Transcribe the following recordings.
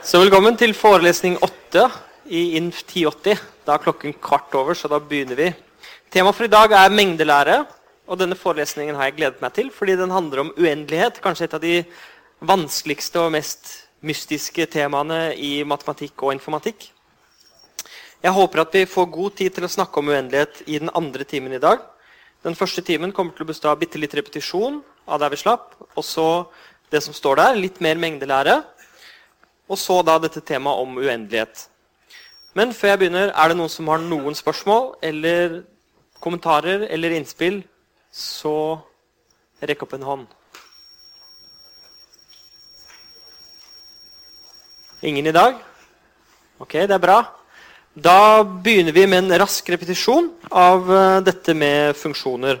Så velkommen til forelesning 8 i INF 1080. Da er klokken kvart over, så da begynner vi. Temaet for i dag er mengdelære. Og denne forelesningen har jeg gledet meg til, fordi den handler om uendelighet. Kanskje et av de vanskeligste og mest mystiske temaene i matematikk og informatikk. Jeg håper at vi får god tid til å snakke om uendelighet i den andre timen i dag. Den første timen kommer til å bestå av bitte litt repetisjon av der vi slapp. Og så det som står der, litt mer mengdelære. Og så da dette temaet om uendelighet. Men før jeg begynner, er det noen som har noen spørsmål eller kommentarer eller innspill, så rekk opp en hånd. Ingen i dag? Ok, det er bra. Da begynner vi med en rask repetisjon av eh, dette med funksjoner.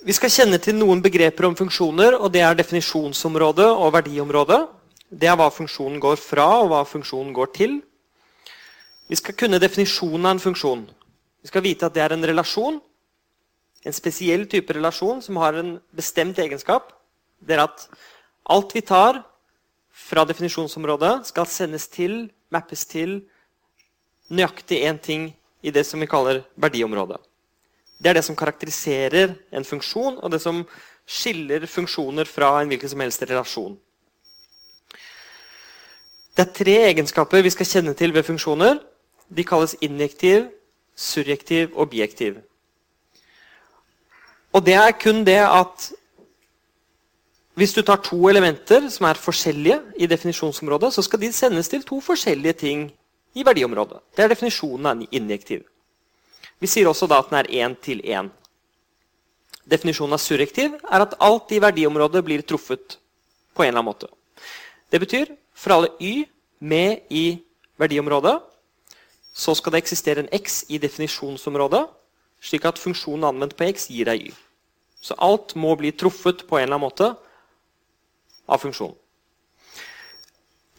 Vi skal kjenne til noen begreper om funksjoner, og det er definisjonsområdet og verdiområdet. Det er hva funksjonen går fra, og hva funksjonen går til. Vi skal kunne definisjonen av en funksjon. Vi skal vite at det er en relasjon. En spesiell type relasjon som har en bestemt egenskap. Det er at alt vi tar fra definisjonsområdet, skal sendes til, mappes til, nøyaktig én ting i det som vi kaller verdiområdet. Det er det som karakteriserer en funksjon, og det som skiller funksjoner fra en hvilken som helst relasjon. Det er tre egenskaper vi skal kjenne til ved funksjoner. De kalles injektiv, surjektiv og bijektiv. Og det er kun det at hvis du tar to elementer som er forskjellige i definisjonsområdet, så skal de sendes til to forskjellige ting i verdiområdet. Det er definisjonen av en injektiv. Vi sier også da at den er én til én. Definisjonen av surrektiv er at alt i verdiområdet blir truffet på en eller annen måte. Det betyr for alle y med i verdiområdet så skal det eksistere en x i definisjonsområdet, slik at funksjonen anvendt på x gir deg y. Så alt må bli truffet på en eller annen måte av funksjonen.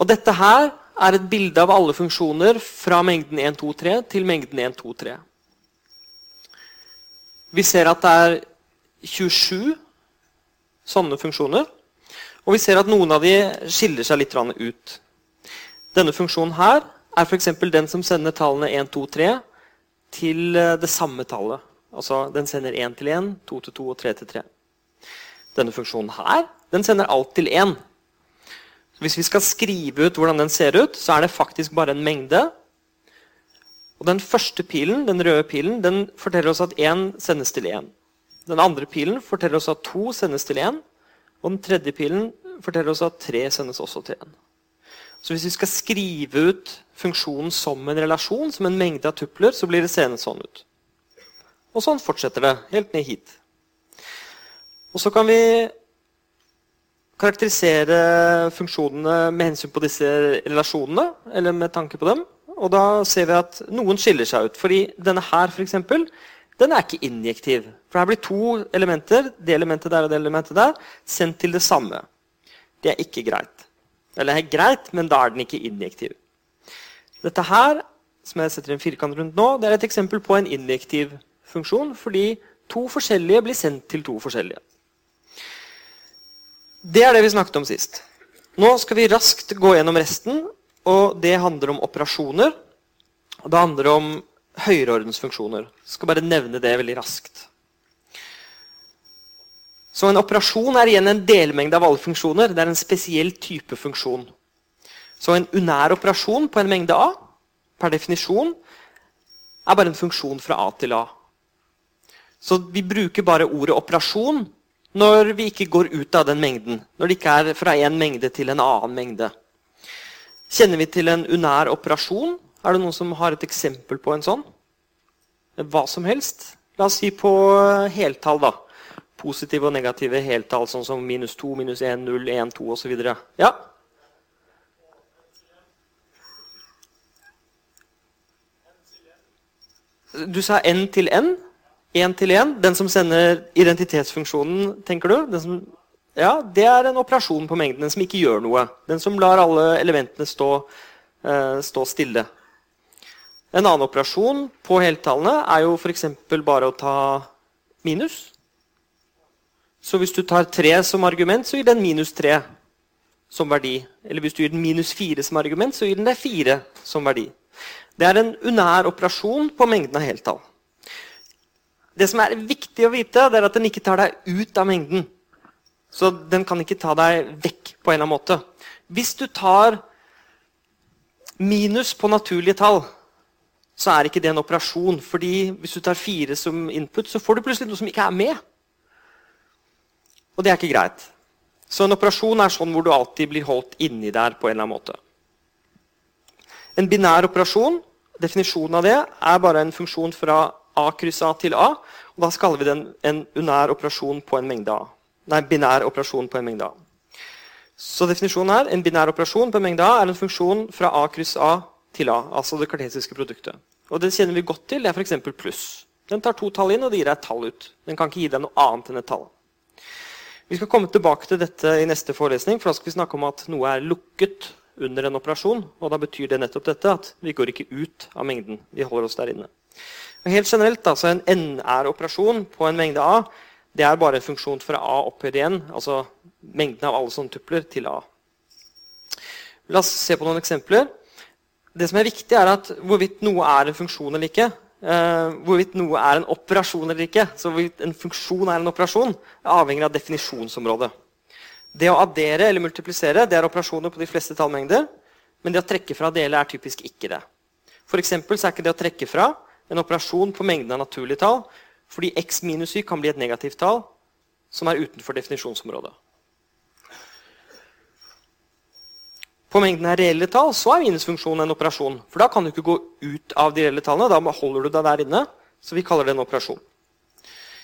Og dette her er et bilde av alle funksjoner fra mengden 1, 2, 3 til mengden 1, 2, 3. Vi ser at det er 27 sånne funksjoner. Og vi ser at noen av de skiller seg litt ut. Denne funksjonen her er f.eks. den som sender tallene 1, 2, 3 til eh, det samme tallet. Altså den sender 1 til 1, 2 til 2 og 3 til 3. Denne funksjonen her den sender alt til 1. Hvis vi skal skrive ut hvordan den ser ut, så er det faktisk bare en mengde og Den første pilen, den røde pilen den forteller oss at én sendes til én. Den andre pilen forteller oss at to sendes til én. Og den tredje pilen forteller oss at tre sendes også til én. Så hvis vi skal skrive ut funksjonen som en relasjon, som en mengde av tupler, så blir det seende sånn ut. Og sånn fortsetter det helt ned hit. Og så kan vi karakterisere funksjonene med hensyn på disse relasjonene, eller med tanke på dem. Og da ser vi at noen skiller seg ut. Fordi denne her, for eksempel, den er ikke injektiv. For her blir to elementer, det elementet der og det elementet der, sendt til det samme. Det er ikke greit. Eller det er greit, men da er den ikke injektiv. Dette her, som jeg setter en firkant rundt nå, det er et eksempel på en injektiv funksjon, fordi to forskjellige blir sendt til to forskjellige. Det er det vi snakket om sist. Nå skal vi raskt gå gjennom resten og det handler om operasjoner. Og det handler om høyreordensfunksjoner. Jeg skal bare nevne det veldig raskt. Så en operasjon er igjen en delmengde av alle funksjoner. Det er en spesiell type funksjon. Så en unær operasjon på en mengde A per definisjon er bare en funksjon fra A til A. Så vi bruker bare ordet operasjon når vi ikke går ut av den mengden. Når det ikke er fra en mengde til en annen mengde. Kjenner vi til en unær operasjon? Er det noen som har et eksempel på en sånn? Hva som helst. La oss si på heltall, da. Positive og negative heltall, sånn som minus 2, minus 1, 0, 1, 2 osv. Ja? Du sa n til n. 1 til 1. Den som sender identitetsfunksjonen, tenker du? Den som ja, det er en operasjon på mengden. Den som ikke gjør noe. Den som lar alle elementene stå, uh, stå stille. En annen operasjon på heltallene er jo f.eks. bare å ta minus. Så hvis du tar 3 som argument, så gir den minus 3. som verdi. Eller hvis du gir den minus 4 som argument, så gir den deg 4 som verdi. Det er en unær operasjon på mengden av heltall. Det som er viktig å vite, det er at den ikke tar deg ut av mengden. Så den kan ikke ta deg vekk på en eller annen måte. Hvis du tar minus på naturlige tall, så er ikke det en operasjon. fordi hvis du tar fire som input, så får du plutselig noe som ikke er med. Og det er ikke greit. Så en operasjon er sånn hvor du alltid blir holdt inni der på en eller annen måte. En binær operasjon, definisjonen av det, er bare en funksjon fra A kryss A til A. og Da kaller vi den en unær operasjon på en mengde A. Nei, binær operasjon på en mengde A. Så definisjonen her, En binær operasjon på en mengde A er en funksjon fra A kryss A til A. altså det kartesiske produktet. Og Det kjenner vi godt til. Det er f.eks. pluss. Den tar to tall inn og det gir deg et tall ut. Den kan ikke gi deg noe annet enn et tall. Vi skal komme tilbake til dette i neste forelesning, for da skal vi snakke om at noe er lukket under en operasjon. og Da betyr det nettopp dette at vi går ikke ut av mengden. Vi holder oss der inne. Og helt generelt, altså En NR-operasjon på en mengde A det er bare en funksjon fra A opphøyd igjen, altså mengden av alle sånne tupler, til A. La oss se på noen eksempler. Det som er viktig, er at hvorvidt noe er en funksjon eller ikke, uh, hvorvidt noe er en operasjon eller ikke, så hvorvidt en funksjon er en operasjon, er avhengig av definisjonsområdet. Det å addere eller multiplisere det er operasjoner på de fleste tallmengder, men det å trekke fra og dele er typisk ikke det. For så er ikke det å trekke fra en operasjon på mengden av naturlige tall, fordi x minus y kan bli et negativt tall som er utenfor definisjonsområdet. På mengden av reelle tall så er minusfunksjonen en operasjon. For da kan du ikke gå ut av de reelle tallene. Da holder du deg der inne. Så vi kaller det en operasjon.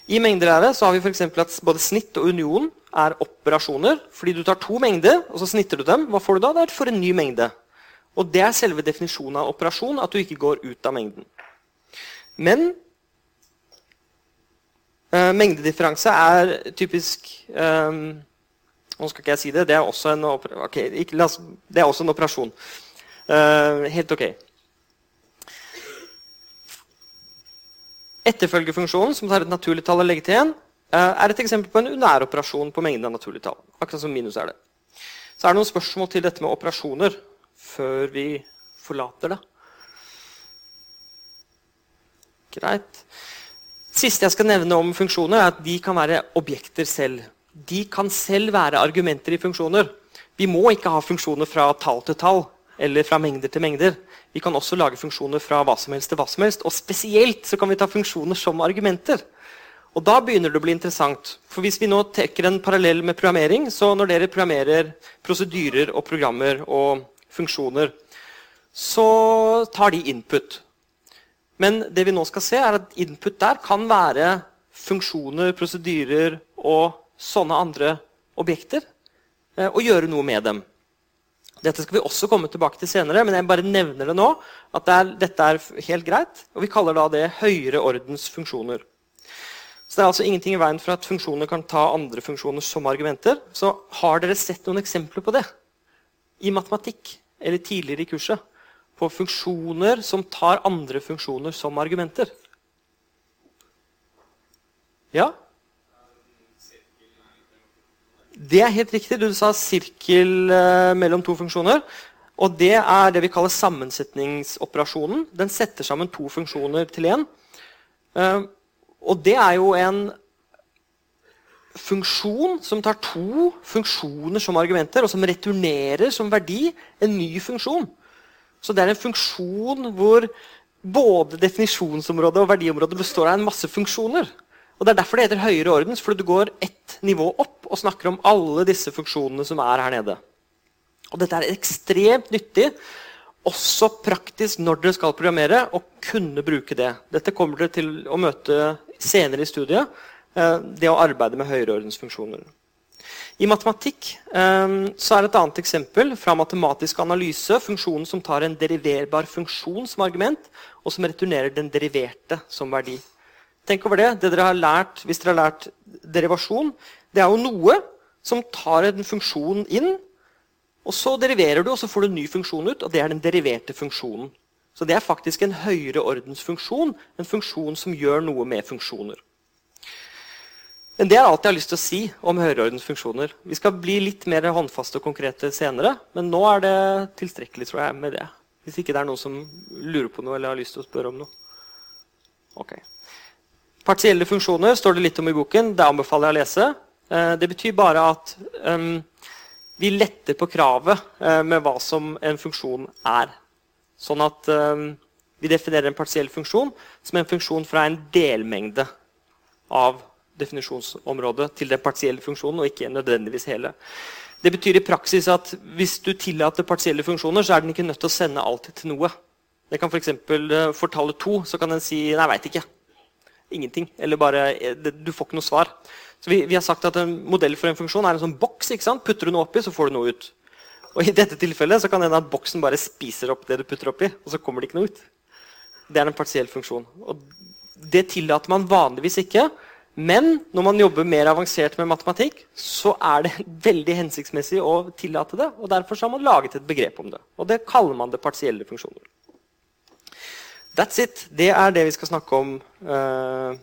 I mengdelære så har vi for at både snitt og union er operasjoner. Fordi du tar to mengder, og så snitter du dem. Hva får du da? Det er for en ny mengde. Og det er selve definisjonen av operasjon, at du ikke går ut av mengden. Men Uh, mengdedifferanse er typisk um, Nå skal ikke jeg si det. Det er også en, okay, ikke, oss, er også en operasjon. Uh, helt ok. Etterfølgefunksjonen, som tar et naturlig tall og legger til igjen, uh, er et eksempel på en unær operasjon på mengden av naturlige tall. Akkurat som minus er det. Så er det noen spørsmål til dette med operasjoner før vi forlater det. Greit siste jeg skal nevne om funksjoner, er at de kan være objekter selv. De kan selv være argumenter i funksjoner. Vi må ikke ha funksjoner fra tall til tall eller fra mengder til mengder. Vi kan også lage funksjoner fra hva som helst til hva som helst. Og spesielt så kan vi ta funksjoner som argumenter. Og da begynner det å bli interessant. For hvis vi nå trekker en parallell med programmering, så når dere programmerer prosedyrer og programmer og funksjoner, så tar de input. Men det vi nå skal se er at input der kan være funksjoner, prosedyrer og sånne andre objekter. Eh, og gjøre noe med dem. Dette skal vi også komme tilbake til senere, men jeg bare nevner det nå. at det er, dette er helt greit, og Vi kaller da det høyere ordens funksjoner. Så Det er altså ingenting i veien for at funksjoner kan ta andre funksjoner som argumenter. Så har dere sett noen eksempler på det i matematikk eller tidligere i kurset? På funksjoner som tar andre funksjoner som argumenter. Ja? Det er helt riktig. Du sa sirkel eh, mellom to funksjoner. Og det er det vi kaller sammensetningsoperasjonen. Den setter sammen to funksjoner til én. Eh, og det er jo en funksjon som tar to funksjoner som argumenter, og som returnerer som verdi en ny funksjon. Så det er en funksjon hvor både definisjonsområdet og verdiområdet består av en masse funksjoner. Og Det er derfor det heter høyere ordens, fordi du går ett nivå opp og snakker om alle disse funksjonene som er her nede. Og Dette er ekstremt nyttig, også praktisk når dere skal programmere, og kunne bruke det. Dette kommer dere til å møte senere i studiet. Eh, det å arbeide med høyere ordens funksjoner. I matematikk um, så er et annet eksempel fra matematisk analyse funksjonen som tar en deriverbar funksjon som argument, og som returnerer den deriverte som verdi. Tenk over det. det dere har lært, hvis dere har lært derivasjon, det er jo noe som tar en funksjon inn, og så deriverer du, og så får du en ny funksjon ut, og det er den deriverte funksjonen. Så det er faktisk en høyere ordensfunksjon, en funksjon som gjør noe med funksjoner. Men det er alt jeg har lyst til å si om høyreordens funksjoner. Vi skal bli litt mer håndfaste og konkrete senere, men nå er det tilstrekkelig tror jeg, med det. Hvis ikke det er noen som lurer på noe eller har lyst til å spørre om noe. Ok. Partielle funksjoner står det litt om i boken. Det anbefaler jeg å lese. Eh, det betyr bare at um, vi letter på kravet uh, med hva som en funksjon er. Sånn at um, vi definerer en partiell funksjon som en funksjon fra en delmengde av definisjonsområdet til den partielle funksjonen, og ikke nødvendigvis hele. Det betyr i praksis at hvis du tillater partielle funksjoner, så er den ikke nødt til å sende alt til noe. Det kan f.eks. For, uh, for tallet to så kan den si 'nei, veit ikke'. Ingenting. Eller bare eh, Du får ikke noe svar. Så vi, vi, har sagt at En modell for en funksjon er en sånn boks. ikke sant? Putter du noe oppi, så får du noe ut. Og I dette tilfellet så kan det hende at boksen bare spiser opp det du putter oppi, og så kommer det ikke noe ut. Det er en partiell funksjon. Og Det tillater man vanligvis ikke. Men når man jobber mer avansert med matematikk, så er det veldig hensiktsmessig å tillate det. og Derfor har man laget et begrep om det. Og det kaller man det partielle funksjoner. That's it. Det er det vi skal snakke om. Uh,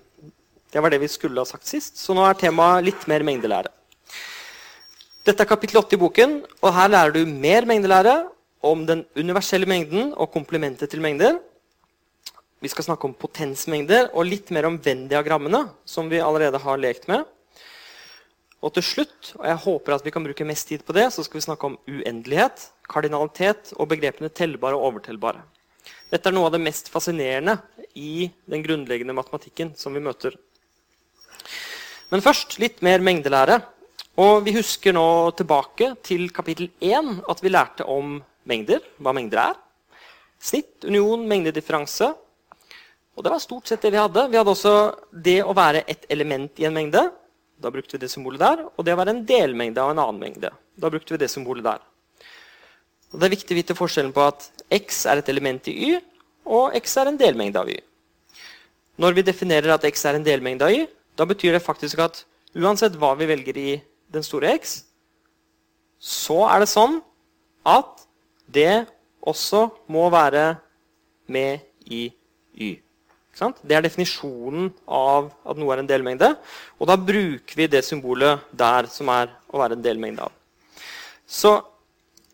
det var det vi skulle ha sagt sist. Så nå er temaet litt mer mengdelære. Dette er kapittel 8 i boken, og her lærer du mer mengdelære om den universelle mengden og komplementet til mengder. Vi skal snakke om potensmengder og litt mer om Venn-diagrammene, som vi allerede har lekt med. Og til slutt, og jeg håper at vi kan bruke mest tid på det, så skal vi snakke om uendelighet, kardinalitet og begrepene tellbare og overtellbare. Dette er noe av det mest fascinerende i den grunnleggende matematikken som vi møter. Men først litt mer mengdelære. Og vi husker nå tilbake til kapittel 1 at vi lærte om mengder, hva mengder er. Snitt, union, mengdedifferanse. Og det var stort sett det vi hadde. Vi hadde også det å være et element i en mengde. Da brukte vi det symbolet der. Og det å være en delmengde av en annen mengde. Da brukte vi det symbolet der. Og Det er viktig å vite forskjellen på at x er et element i y, og x er en delmengde av y. Når vi definerer at x er en delmengde av y, da betyr det faktisk at uansett hva vi velger i den store x, så er det sånn at det også må være med i y. Det er definisjonen av at noe er en delmengde. Og da bruker vi det symbolet der som er å være en delmengde av. Så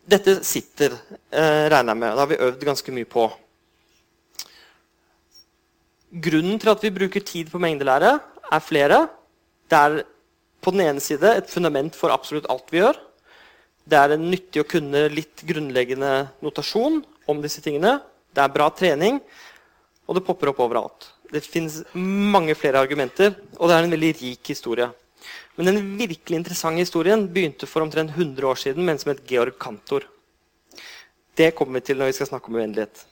dette sitter, eh, regner jeg med. Det har vi øvd ganske mye på. Grunnen til at vi bruker tid på mengdelære, er flere. Det er på den ene side et fundament for absolutt alt vi gjør. Det er nyttig å kunne litt grunnleggende notasjon om disse tingene. Det er bra trening. Og det popper opp overalt. Det fins mange flere argumenter, og det er en veldig rik historie. Men den virkelig interessante historien begynte for omtrent 100 år siden med en som het Georg Kantor. Det kommer vi til når vi skal snakke om uendelighet.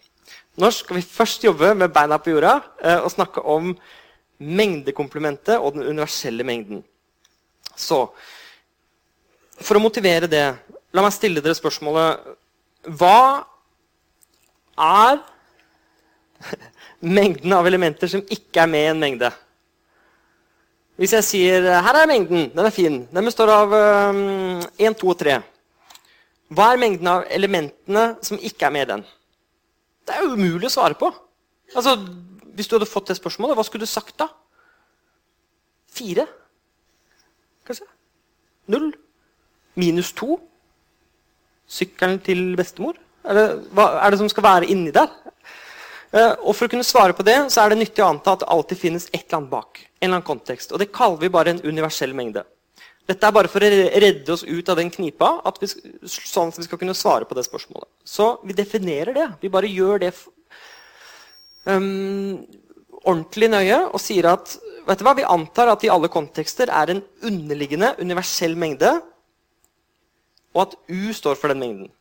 Nå skal vi først jobbe med beina på jorda eh, og snakke om mengdekomplementet og den universelle mengden. Så for å motivere det, la meg stille dere spørsmålet Hva er mengden av elementer som ikke er med i en mengde. Hvis jeg sier her er mengden, den er fin, den består av um, 1, 2 og 3. Hva er mengden av elementene som ikke er med i den? Det er jo umulig å svare på. Altså, Hvis du hadde fått det spørsmålet, hva skulle du sagt da? Fire? Kanskje? Null? Minus to? Sykkelen til bestemor? Er det, hva er det som skal være inni der? Eh, og For å kunne svare på det så er det nyttig å anta at det alltid finnes et eller annet bak. en eller annen kontekst, og Det kaller vi bare en universell mengde. Dette er bare for å redde oss ut av den knipa, at vi, sånn at vi skal kunne svare på det spørsmålet. Så vi definerer det. Vi bare gjør det um, ordentlig nøye og sier at vet du hva, vi antar at i alle kontekster er en underliggende universell mengde, og at U står for den mengden.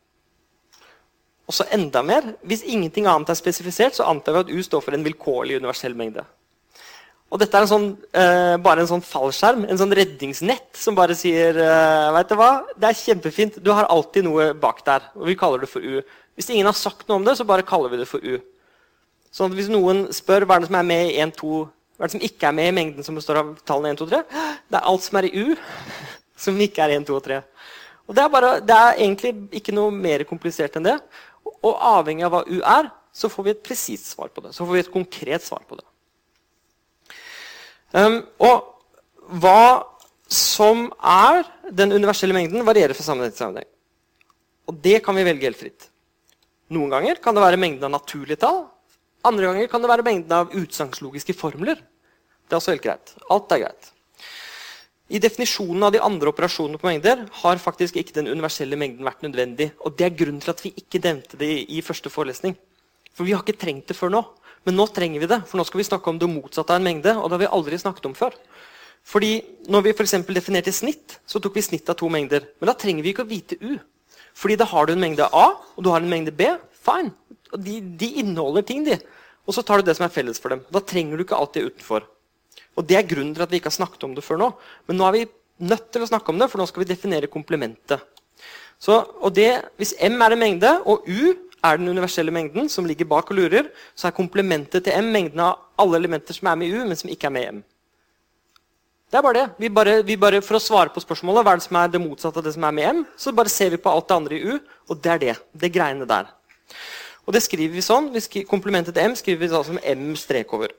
Og så enda mer, Hvis ingenting annet er spesifisert, så antar vi at U står for en vilkårlig universell mengde. Og dette er en sånn, eh, bare en sånn fallskjerm, en sånn redningsnett, som bare sier eh, vet du hva, Det er kjempefint, du har alltid noe bak der. Og vi kaller det for U. Hvis ingen har sagt noe om det, så bare kaller vi det for U. At Hvis noen spør hva er det som er med i 1, 2, hva er det som ikke er med i mengden som består av tallene 1, 2, 3, det er alt som er i U, som ikke er 1, 2 og 3. Og det er, bare, det er egentlig ikke noe mer komplisert enn det. Og avhengig av hva U er, så får vi et presist svar på det. Så får vi et konkret svar på det. Um, og hva som er den universelle mengden, varierer fra sammenheng til sammenheng. Og det kan vi velge helt fritt. Noen ganger kan det være mengden av naturlige tall. Andre ganger kan det være mengden av utsagnslogiske formler. Det er også helt greit. Alt er greit. I definisjonen av de andre operasjonene på mengder har faktisk ikke den universelle mengden vært nødvendig. Og det er grunnen til at vi ikke nevnte det i første forelesning. For vi har ikke trengt det før nå. Men nå trenger vi det, for nå skal vi snakke om det motsatte av en mengde. og det har vi aldri snakket om før. Fordi når vi for definerte snitt, så tok vi snitt av to mengder. Men da trenger vi ikke å vite U. Fordi da har du en mengde A og du har en mengde B. Fine. De, de inneholder ting, de. Og så tar du det som er felles for dem. Da trenger du ikke alt det utenfor. Og Det er grunnen til at vi ikke har snakket om det før nå. Men nå er vi nødt til å snakke om det, for nå skal vi definere komplementet. Så, og det, Hvis M er en mengde, og U er den universelle mengden som ligger bak og lurer, så er komplementet til M mengden av alle elementer som er med i U, men som ikke er med i M. Det er bare det. Vi bare, vi bare, for å svare på spørsmålet hva er det som er det motsatte av det som er med M, så bare ser vi på alt det andre i U, og det er det. Det greiene der. Og det skriver vi sånn. Komplementet til M skriver vi sånn som M strek over.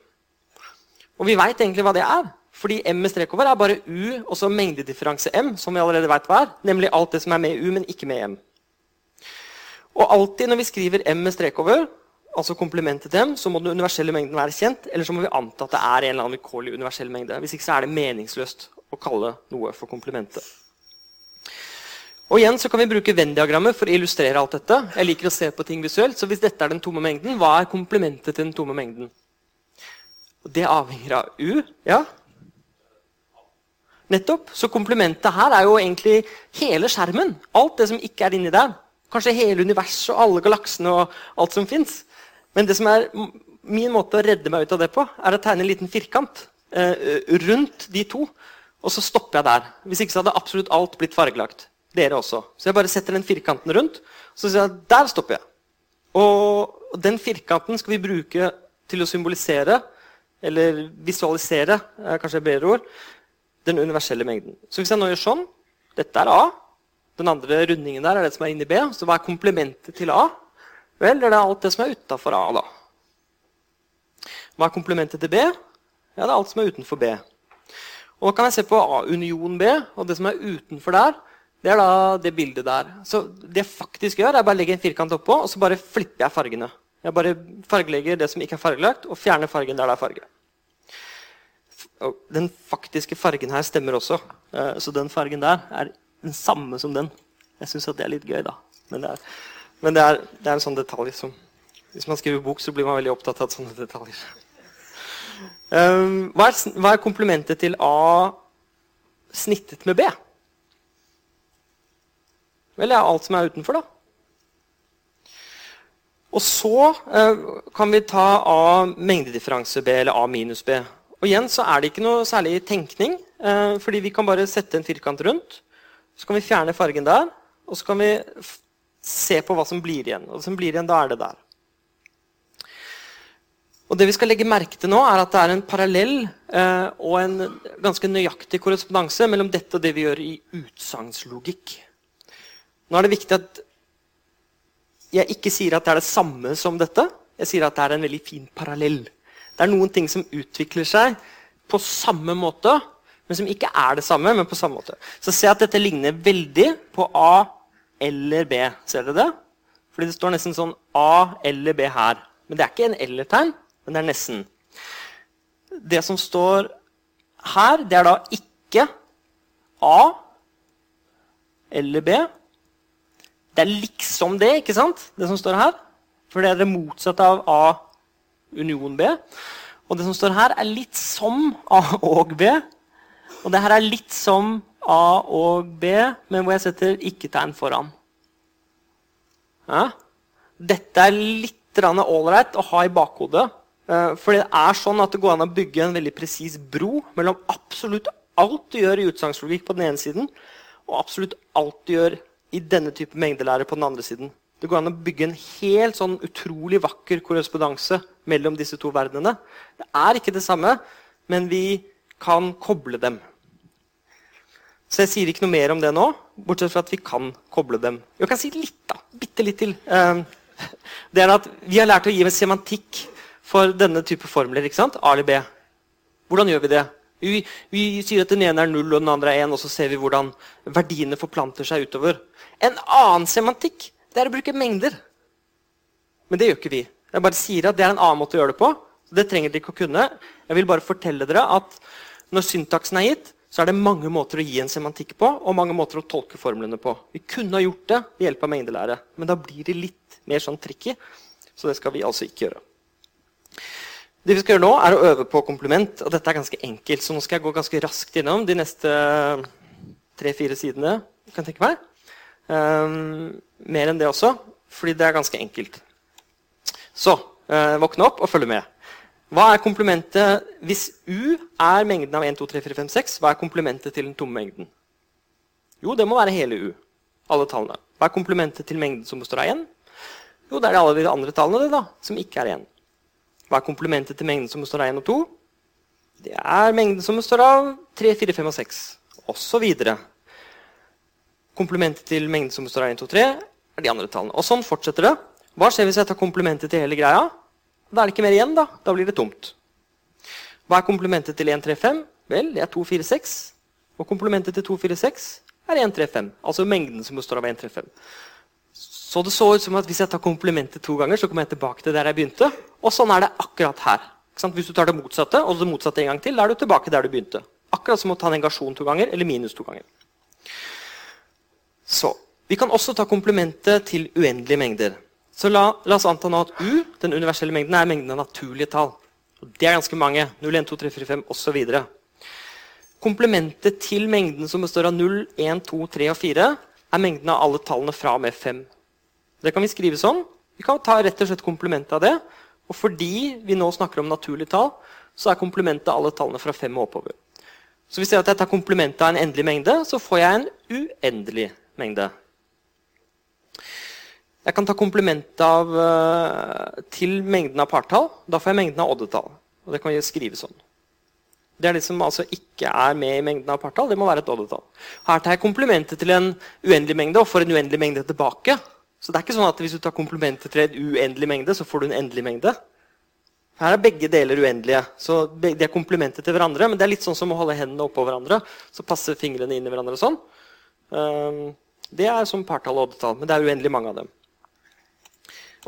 Og vi veit egentlig hva det er. Fordi M med strek over er bare U og så mengdedifferanse M, som vi allerede vet hva er. Nemlig alt det som er med U, men ikke med M. Og alltid når vi skriver M med strek over, altså komplementet til M, så må den universelle mengden være kjent. Eller så må vi anta at det er en eller annen vilkårlig universell mengde. Hvis ikke så er det meningsløst å kalle noe for komplementet. Og igjen så kan vi bruke Venn-diagrammet for å illustrere alt dette. Jeg liker å se på ting visuelt, så Hvis dette er den tomme mengden, hva er komplementet til den tomme mengden? Og Det avhenger av U. ja? Nettopp. Så komplementet her er jo egentlig hele skjermen. Alt det som ikke er inni der. Kanskje hele universet og alle galaksene og alt som fins. Men det som er min måte å redde meg ut av det på, er å tegne en liten firkant eh, rundt de to. Og så stopper jeg der. Hvis ikke så hadde absolutt alt blitt fargelagt. Dere også. Så jeg bare setter den firkanten rundt, så sier jeg der stopper jeg. Og den firkanten skal vi bruke til å symbolisere, eller visualisere, er kanskje et bedre ord, den universelle mengden. Så hvis jeg nå gjør sånn Dette er A. Den andre rundingen der er det som er inni B. Så hva er komplementet til A? Vel, det er alt det som er utafor A. da. Hva er komplementet til B? Ja, det er alt som er utenfor B. Og Nå kan jeg se på A union B, og det som er utenfor der, det er da det bildet der. Så det jeg faktisk gjør, er bare legge en firkant oppå, og så bare flipper jeg fargene. Jeg bare fargelegger det som ikke er fargelagt, og fjerner fargen der det er farge. Og den faktiske fargen her stemmer også. Eh, så den fargen der er den samme som den. Jeg syns det er litt gøy, da. Men, det er, men det, er, det er, en sånn detalj som Hvis man skriver bok, så blir man veldig opptatt av sånne detaljer. Um, hva, er, hva er komplementet til A snittet med B? Vel, det er alt som er utenfor, da. Og så eh, kan vi ta A mengdedifferanse B eller A minus B. Og igjen så er det ikke noe særlig tenkning, eh, fordi vi kan bare sette en firkant rundt. Så kan vi fjerne fargen der, og så kan vi se på hva som blir igjen. Og det som blir igjen, da er det der. Og det vi skal legge merke til nå, er at det er en parallell eh, og en ganske nøyaktig korrespondanse mellom dette og det vi gjør i utsagnslogikk. Nå er det viktig at jeg ikke sier at det er det samme som dette. Jeg sier at det er en veldig fin parallell. Det er noen ting som utvikler seg på samme måte, men som ikke er det samme. men på samme måte. Så se at dette ligner veldig på A eller B. Ser dere det? Fordi det står nesten sånn A eller B her. Men det er ikke en eller-tegn, men det er nesten. Det som står her, det er da ikke A eller B. Det er liksom det, ikke sant? Det som står her. For det er det motsatte av A union B. Og det som står her, er litt som A og B. Og det her er litt som A og B, men hvor jeg setter ikke-tegn foran. Ja? Dette er litt ålreit å ha i bakhodet. Eh, for det er sånn at det går an å bygge en veldig presis bro mellom absolutt alt du gjør i utsagnslogikk på den ene siden, og absolutt alt du gjør i denne type mengdelære på den andre siden. Det går an å bygge en helt sånn utrolig vakker korrespondanse mellom disse to verdenene. Det er ikke det samme, men vi kan koble dem. Så jeg sier ikke noe mer om det nå, bortsett fra at vi kan koble dem. Jeg kan si litt, da. Bitte litt til. Ehm, det er at Vi har lært å gi en semantikk for denne type formler. ikke sant? A eller B. Hvordan gjør vi det? Vi, vi, sier at den ene er null og den andre er én, og så ser vi hvordan verdiene forplanter seg utover. En annen semantikk det er å bruke mengder. Men det gjør ikke vi. Jeg bare sier at Det er en annen måte å gjøre det på. Det trenger dere ikke å kunne. Jeg vil bare fortelle dere at når syntaksen er gitt, så er det mange måter å gi en semantikk på og mange måter å tolke formlene på. Vi kunne ha gjort det ved hjelp av mengdelære, men da blir det litt mer sånn tricky. Så det skal vi altså ikke gjøre. Det vi skal gjøre nå, er å øve på kompliment. og Dette er ganske enkelt, så nå skal jeg gå ganske raskt gjennom de neste tre-fire sidene. kan tenke meg. Um, mer enn det også, fordi det er ganske enkelt. Så uh, våkne opp og følg med. Hva er komplementet hvis U er mengden av 1, 2, 3, 4, 5, 6? Hva er komplementet til den tomme mengden? Jo, det må være hele U. Alle tallene. Hva er komplementet til mengden som består av 1? Jo, det er alle de andre tallene det da, som ikke er 1. Hva er komplementet til mengden som består av 1 og 2? Det er mengden som består av 3, 4, 5 og 6. Og så videre. Komplementet til mengden som består av 1, 2, 3, er de andre tallene. Og sånn fortsetter det. Hva skjer hvis jeg tar komplementet til hele greia? Da er det ikke mer igjen. Da Da blir det tomt. Hva er komplementet til 1, 3, 5? Vel, det er 2, 4, 6. Og komplementet til 2, 4, 6 er 1, 3, 5. Altså mengden som består av 135. Så det så ut som at hvis jeg tar komplementet to ganger, så kommer jeg tilbake til der jeg begynte. Og sånn er det akkurat her. Hvis du tar det motsatte, og det motsatte en gang til, da er du tilbake der du begynte. Akkurat som å ta negasjon to ganger eller minus to ganger. Så, Vi kan også ta komplementet til uendelige mengder. Så la, la, oss anta nå at U, den universelle mengden, er mengden av naturlige tall. Og det er ganske mange. 0, 1, 2, 3, 4, 5 osv. Komplementet til mengden som består av 0, 1, 2, 3 og 4, er mengden av alle tallene fra og med 5. Det kan vi skrive sånn. Vi kan ta rett og slett komplementet av det. Og fordi vi nå snakker om naturlige tall, så er komplementet alle tallene fra 5 og oppover. Så hvis jeg tar komplementet av en endelig mengde, så får jeg en uendelig mengde. Jeg kan ta komplementet av, uh, til mengden av partall. Da får jeg mengden av oddetall. Og det kan vi skrive sånn. Det er det som altså ikke er med i mengden av partall. Det må være et oddetall. Her tar jeg komplementet til en uendelig mengde og får en uendelig mengde tilbake. Så det er ikke sånn at hvis du tar komplementet til en uendelig mengde, så får du en endelig mengde. Her er begge deler uendelige. så De er komplimenter til hverandre. Men det er litt sånn som å holde hendene oppå hverandre. Så passer fingrene inn i hverandre sånn. Um, det er som partall og oddetall, men det er uendelig mange av dem.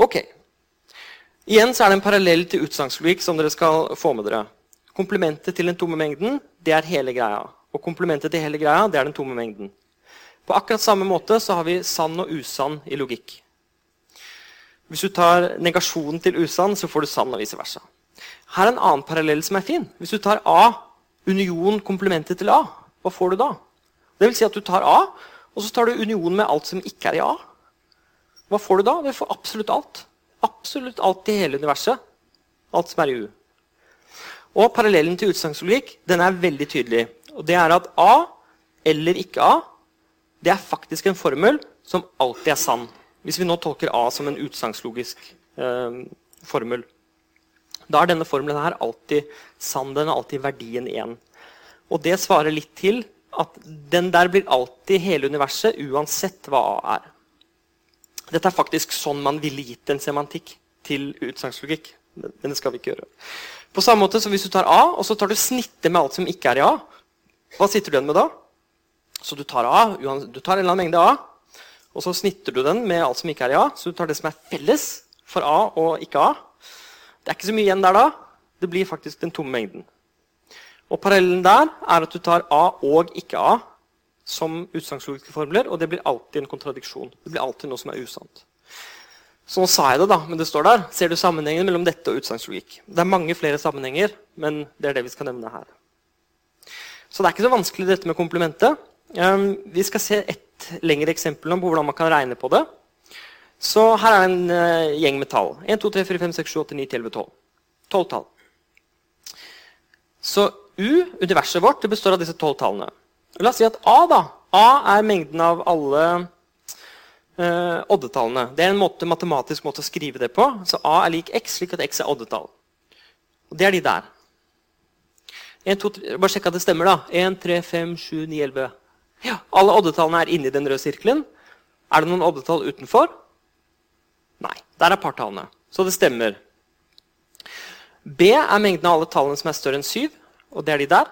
Ok. Igjen så er det en parallell til utsagnslogikk som dere skal få med dere. Komplementet til den tomme mengden det er hele greia. Og komplementet til hele greia det er den tomme mengden. På akkurat samme måte så har vi sann og usann i logikk. Hvis du tar negasjonen til usann, så får du sann og vice versa. Her er en annen parallell som er fin. Hvis du tar A, union komplementet til A, hva får du da? Det vil si at du tar A, og så tar du union med alt som ikke er i A. Hva får du da? Du får absolutt alt. Absolutt alt i hele universet. Alt som er i U. Og Parallellen til utsagnslogikk er veldig tydelig. Og det er at A eller ikke A det er faktisk en formel som alltid er sann. Hvis vi nå tolker A som en utsagnslogisk eh, formel. Da er denne formelen her alltid sann. Den er alltid verdien 1. Og det svarer litt til at den der blir alltid hele universet uansett hva A er. Dette er faktisk sånn man ville gitt en semantikk til utsagnslogikk. Men det skal vi ikke gjøre. På samme måte som Hvis du tar A og så tar du snittet med alt som ikke er i A, hva sitter du igjen med da? Så du tar, A, du tar en eller annen mengde A, og så snitter du den med alt som ikke er i A. Så du tar det som er felles for A og ikke A. Det er ikke så mye igjen der da. Det blir faktisk den tomme mengden. Og Parallellen der er at du tar A og ikke A som utsagnslogiske formler, og det blir alltid en kontradiksjon. Det blir alltid noe som er usant. Nå sa jeg det, da, men det står der. Ser du sammenhengen mellom dette og utsagnslogikk? Det er mange flere sammenhenger, men det er det vi skal nevne her. Så det er ikke så vanskelig, dette med komplementet. Um, vi skal se et lengre eksempel på hvordan man kan regne på det. Så her er en uh, gjeng med tall. 1, 2, 3, 4, 5, 6, 7, 8, 9, 10, 11, 12. 12 tall. Så U, universet vårt, det består av disse tolv tallene. La oss si at A da, A er mengden av alle uh, oddetallene. Det er en måte, matematisk måte å skrive det på. Så A er lik X, slik at X er oddetall. Og det er de der. 1, 2, 3, bare sjekk at det stemmer. da. 1, 3, 5, 7, 9, 11. Ja, Alle oddetallene er inni den røde sirkelen. Er det noen oddetall utenfor? Nei. Der er partallene. Så det stemmer. B er mengden av alle tallene som er større enn 7. Og det er de der.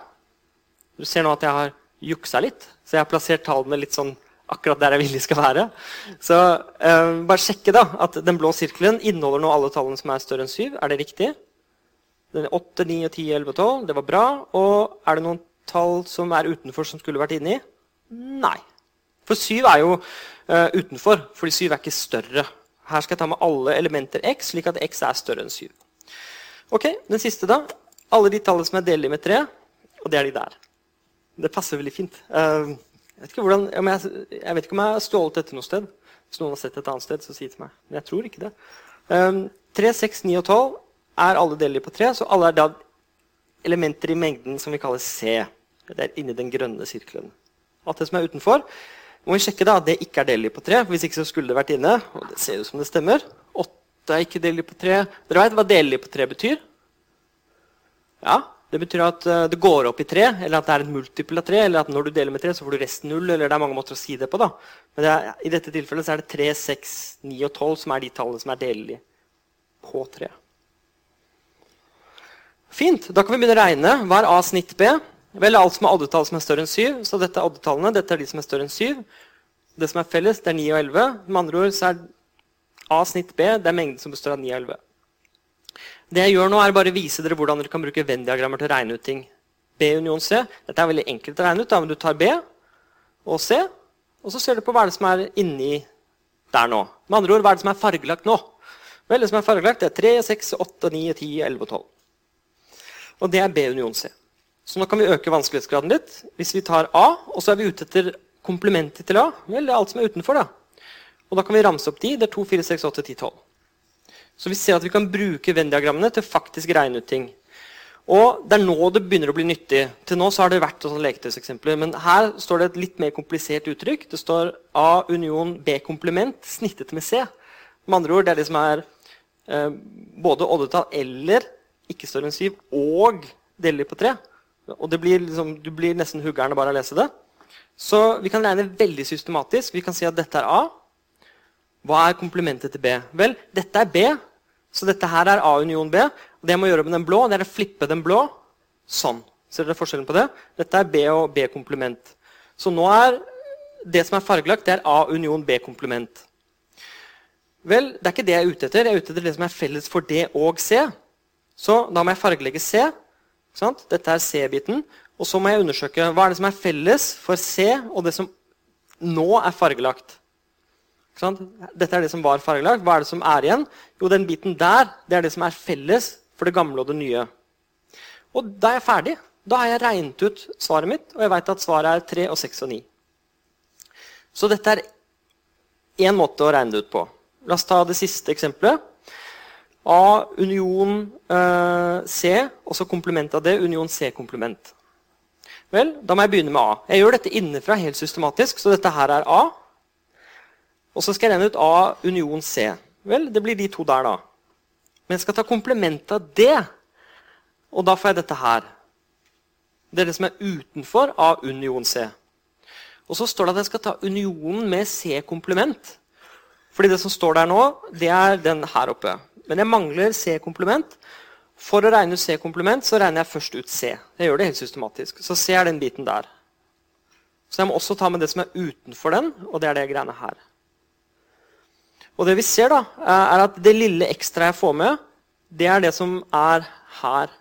Du ser nå at jeg har juksa litt, så jeg har plassert tallene litt sånn akkurat der jeg vil de skal være. Så eh, bare sjekke da, at den blå sirkelen inneholder nå alle tallene som er større enn 7. Er det riktig? Den 8, 9, 10, 11, og 12. Det var bra. Og er det noen tall som er utenfor, som skulle vært inni? Nei. For 7 er jo uh, utenfor, fordi 7 er ikke større. Her skal jeg ta med alle elementer x, slik at x er større enn 7. Ok, Den siste, da. Alle de tallene som er delelig med 3, og det er de der. Det passer veldig fint. Uh, jeg vet, hvordan, jeg, jeg vet, ikke om jeg har stjålet dette noe sted. Hvis noen har sett det et annet sted, så si det til meg. Men jeg tror ikke det. Um, 3, 6, 9 og 12 er alle deler på 3, så alle er da elementer i mengden som vi kaller C. Det er inni den grønne sirkelen. Alt det som er utenfor, må vi sjekke da at det ikke er delelig på 3. Hvis ikke så skulle det vært inne. Og det ser ut som det stemmer. 8 er ikke delelig på 3. Dere vet hva delelig på 3 betyr? Ja, Det betyr at eh, det går opp i 3, eller at det er en multiple av 3. Eller at når du deler med 3, så får du resten 0. Eller det er mange måter å si det på. da. Men det er, i dette tilfellet så er det 3, 6, 9 og 12 som er de tallene som er delelige på 3. Fint. Da kan vi begynne å regne. Hva er A snitt B? Vel, alt som er oddetall som er større enn 7. Så dette er oddetallene. Dette er de som er større enn 7. Det som er felles, det er 9 og 11. Med andre ord så er A snitt B det er mengden som består av 9 og 11. Det jeg gjør nå, er bare å vise dere hvordan dere kan bruke Venn-diagrammer til å regne ut ting. B union C. Dette er veldig enkelt å regne ut. Da, men Du tar B og C, og så ser du på hva er det som er inni der nå. Med andre ord, hva er det som er fargelagt nå? Vel, Det som er fargelagt, det er 3, 6, 8, 9, 10, 11 og 12. Og det er B union C. Så nå kan vi øke vanskelighetsgraden litt. Hvis vi tar A, og så er vi ute etter komplementet til A, vel, det er alt som er utenfor. da. Og da kan vi ramse opp de. Det er 2, 4, 6, 8, 10, 12. Så vi ser at vi kan bruke Venn-diagrammene til faktisk regne ut ting. Og det er nå det begynner å bli nyttig. Til nå så har det vært sånn leketøyseksempler. Men her står det et litt mer komplisert uttrykk. Det står A union B komplement snittet med C. Med andre ord, det er det som er eh, både oddetall eller ikke større enn 7 og deler på 3. Og blir liksom, du blir nesten huggeren bare av å lese det. Så vi kan regne veldig systematisk. Vi kan si at dette er A. Hva er komplementet til B? Vel, dette er B, så dette her er A union B. Det jeg må gjøre med den blå, det er å flippe den blå sånn. Ser dere forskjellen på det? Dette er B og B komplement. Så nå er det som er fargelagt, det er A union B komplement. Vel, det er ikke det jeg er ute etter. Jeg er ute etter det som er felles for D og C. Så da må jeg fargelegge C. Sant? Dette er C-biten. Og så må jeg undersøke hva er det som er felles for C og det som nå er fargelagt. Dette er det som var fargelagt. Hva er det som er igjen? Jo, den biten der det er det som er felles for det gamle og det nye. Og da er jeg ferdig. Da har jeg regnet ut svaret mitt, og jeg vet at svaret er 3 og 6 og 9. Så dette er én måte å regne det ut på. La oss ta det siste eksempelet. A union eh, C, og så komplement av det. Union C-komplement. Vel, Da må jeg begynne med A. Jeg gjør dette innenfra helt systematisk, så dette her er A. Og så skal jeg regne ut A union C. Vel, det blir de to der, da. Men jeg skal ta komplement av det, og da får jeg dette her. Det er det som er utenfor A union C. Og så står det at jeg skal ta unionen med C-komplement. Fordi det som står der nå, det er den her oppe. Men jeg mangler C-komplement. For å regne ut C-komplement så regner jeg først ut C. Jeg gjør det helt systematisk. Så C er den biten der. Så jeg må også ta med det som er utenfor den, og det er det greiene her. Og det vi ser, da, er at det lille ekstra jeg får med, det er det som er her.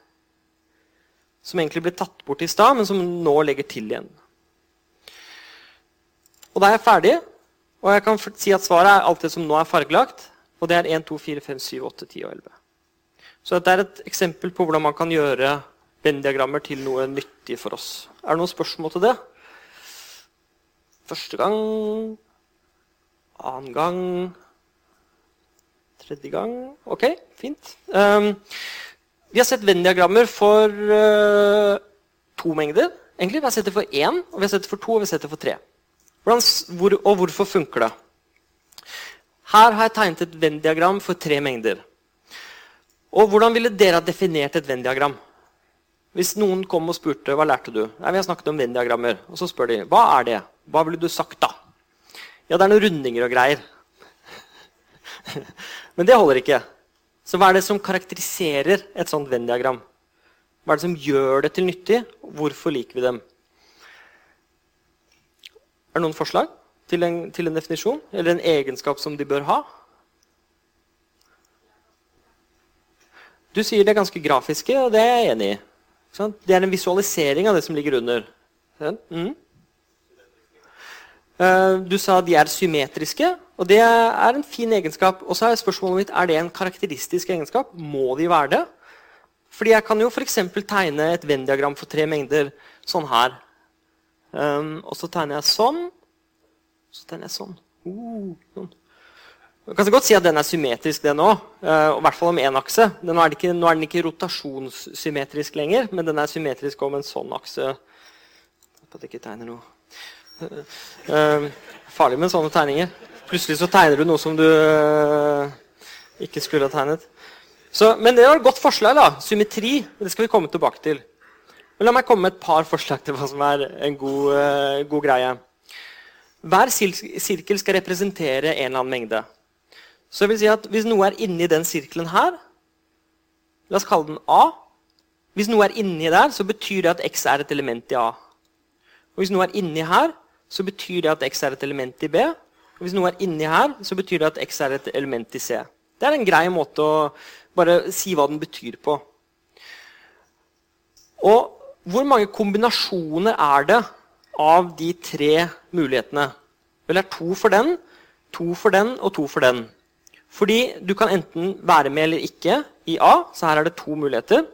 Som egentlig ble tatt bort i stad, men som nå legger til igjen. Og da er jeg ferdig, og jeg kan si at svaret er alt det som nå er fargelagt. Og det er 1, 2, 4, 5, 7, 8, 10 og 11. Så dette er et eksempel på hvordan man kan gjøre Venn-diagrammer til noe nyttig for oss. Er det noen spørsmål til det? Første gang Annen gang Tredje gang Ok, fint. Um, vi har sett Venn-diagrammer for uh, to mengder. Egentlig, Vi har sett det for én, og vi har sett det for to og vi har sett det for tre. Hvordan, hvor, og hvorfor funker det? Her har jeg tegnet et Venn-diagram for tre mengder. Og Hvordan ville dere ha definert et Venn-diagram? Hvis noen kom og spurte hva lærte du? Nei, vi har snakket om Venn-diagrammer. Og så spør de hva er det? Hva ville du sagt da? Ja, det er noen rundinger og greier. Men det holder ikke. Så hva er det som karakteriserer et sånt Venn-diagram? Hva er det som gjør det til nyttig? Hvorfor liker vi dem? Er det noen forslag til en, til en definisjon? Eller en egenskap som de bør ha? Du sier det er ganske grafiske, og det er jeg enig i. Det er en visualisering av det som ligger under. Mm. Eh, du sa de er symmetriske, og det er en fin egenskap. Og så er spørsmålet mitt, er det en karakteristisk egenskap. Må de være det? Fordi jeg kan jo f.eks. tegne et Venn-diagram for tre mengder sånn her. Um, og så tegner jeg sånn. Så tegner jeg sånn. Uh, sånn. Man kan godt si at den er symmetrisk, den òg. Uh, I hvert fall om én akse. Er, ikke, nå er, den ikke rotasjonssymmetrisk lenger, men den er symmetrisk om en sånn akse. At jeg ikke tegner noe. Uh, farlig med sånne tegninger. Plutselig så tegner du noe som du ikke skulle ha tegnet. Så, men det var et godt forslag. da. Symmetri. Det skal vi komme tilbake til. Men la meg komme med et par forslag til hva som er en god, god greie. Hver sirkel skal representere en eller annen mengde. Så jeg vil si at Hvis noe er inni den sirkelen her La oss kalle den A. Hvis noe er inni der, så betyr det at X er et element i A. Og Hvis noe er inni her, så betyr det at X er et element i B. Og Hvis noe er inni her, så betyr det at X er et element i C. Det er en grei måte å bare si hva den betyr på. Og hvor mange kombinasjoner er det av de tre mulighetene? Vel, det er to for den, to for den og to for den. Fordi du kan enten være med eller ikke i A. Så her er det to muligheter.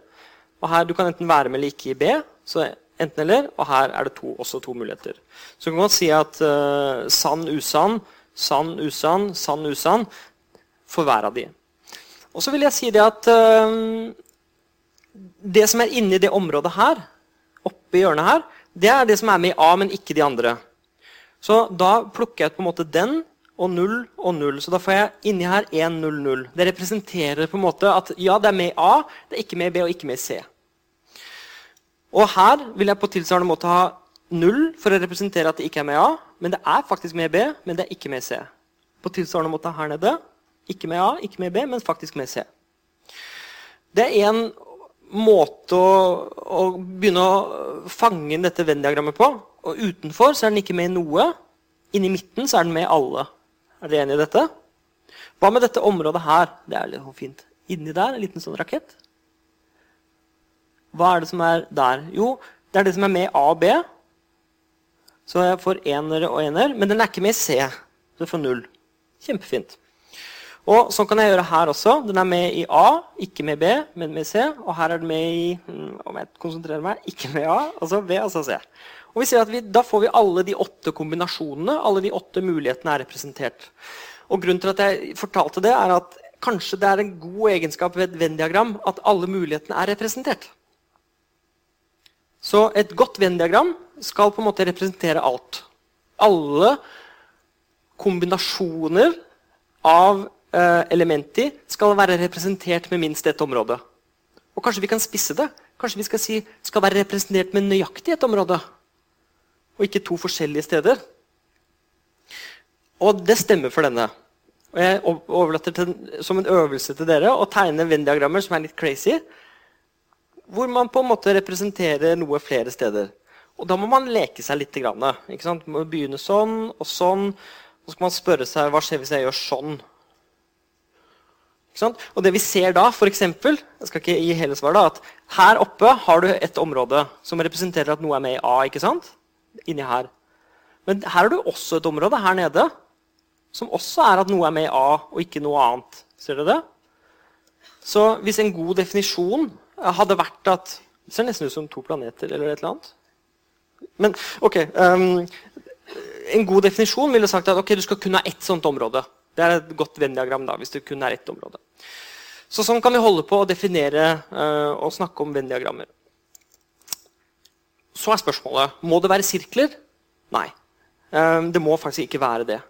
Og her du kan enten være med eller ikke i B. så enten eller, Og her er det to, også to muligheter. Så kan man si at uh, sann, usann, sann, usann, sann, usann for hver av de. Og så vil jeg si det at uh, det som er inni det området her, oppe i hjørnet her, det er det som er med i A, men ikke de andre. Så da plukker jeg ut på en måte den og 0 og 0. Så da får jeg inni her 1, 0, 0. Det representerer på en måte at ja, det er med i A, det er ikke med i B og ikke med i C. Og her vil jeg på tilsvarende måte ha 0 for å representere at det ikke er med i A. Men det er faktisk med i B, men det er ikke med i C. På tilsvarende måte her nede. Ikke med A, ikke med B, men faktisk med C. Det er en måte å, å begynne å fange inn dette Venn-diagrammet på. Og utenfor så er den ikke med i noe. Inni midten så er den med i alle. Er dere enige i dette? Hva med dette området her? Det er litt sånn fint. Inni der, en liten sånn rakett. Hva er det som er der? Jo, det er det som er med i A og B. Så jeg får enere og ener. Men den er ikke med i C. Så jeg får null. Kjempefint. Og Sånn kan jeg gjøre her også. Den er med i A, ikke med B, men med C. Og her er den med i hmm, om jeg konsentrerer meg, ikke med A, altså B, altså C. Og vi ser at vi, Da får vi alle de åtte kombinasjonene. Alle de åtte mulighetene er representert. Og Grunnen til at jeg fortalte det, er at kanskje det er en god egenskap ved et Venn-diagram at alle mulighetene er representert. Så et godt Venn-diagram skal på en måte representere alt. Alle kombinasjoner av eh, i, skal være representert med minst ett område. Og kanskje vi kan spisse det. Kanskje vi skal si skal være representert med nøyaktig ett område og ikke to forskjellige steder. Og det stemmer for denne. Og jeg overlater til, som en øvelse til dere å tegne Venn-diagrammer som er litt crazy. Hvor man på en måte representerer noe flere steder. Og da må man leke seg litt. Ikke sant? Man må begynne sånn og sånn. Og så skal man spørre seg hva skjer hvis jeg gjør sånn. Og det vi ser da, for eksempel, jeg skal ikke gi hele svar da, at Her oppe har du et område som representerer at noe er med i A. ikke sant? inni her. Men her har du også et område her nede som også er at noe er med i A og ikke noe annet. Ser dere det? Så hvis en god definisjon hadde vært at Det ser nesten ut som to planeter eller et eller annet. Men ok um, En god definisjon ville sagt at okay, du skal kun ha ett sånt område. Det er et godt Venn-diagram hvis det kun er ett område. Så Sånn kan vi holde på å definere uh, og snakke om Venn-diagrammer. Så er spørsmålet må det være sirkler. Nei. Um, det må faktisk ikke være det.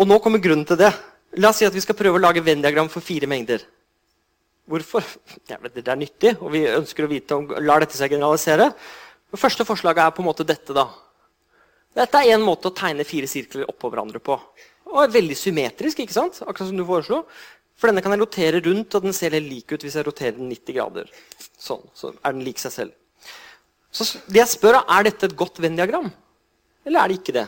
Og nå kommer grunnen til det. La oss si at vi skal prøve å lage Venn-diagram for fire mengder. Hvorfor? Ja, det er nyttig, og vi ønsker å vite om lar dette seg generalisere. Det første forslaget er på en måte dette. da. Dette er en måte å tegne fire sirkler oppå hverandre på. Og er veldig symmetrisk, ikke sant? akkurat som du foreslo. For denne kan jeg rotere rundt, og den ser helt lik ut hvis jeg roterer den 90 grader. Sånn, så er den lik seg selv. Så det jeg spør, er dette et godt Venn-diagram? Eller er det ikke det?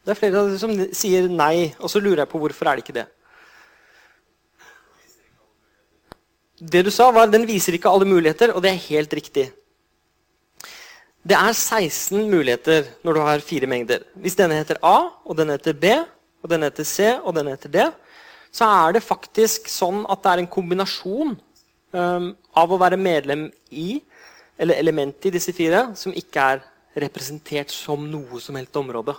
Det er flere av dere som sier nei, og så lurer jeg på hvorfor er det ikke det. Det du sa, var at den viser ikke alle muligheter, og det er helt riktig. Det er 16 muligheter når du har fire mengder. Hvis denne heter A, og denne heter B, og denne heter C, og denne heter D, så er det faktisk sånn at det er en kombinasjon um, av å være medlem i, eller element i disse fire, som ikke er representert som noe som helst område.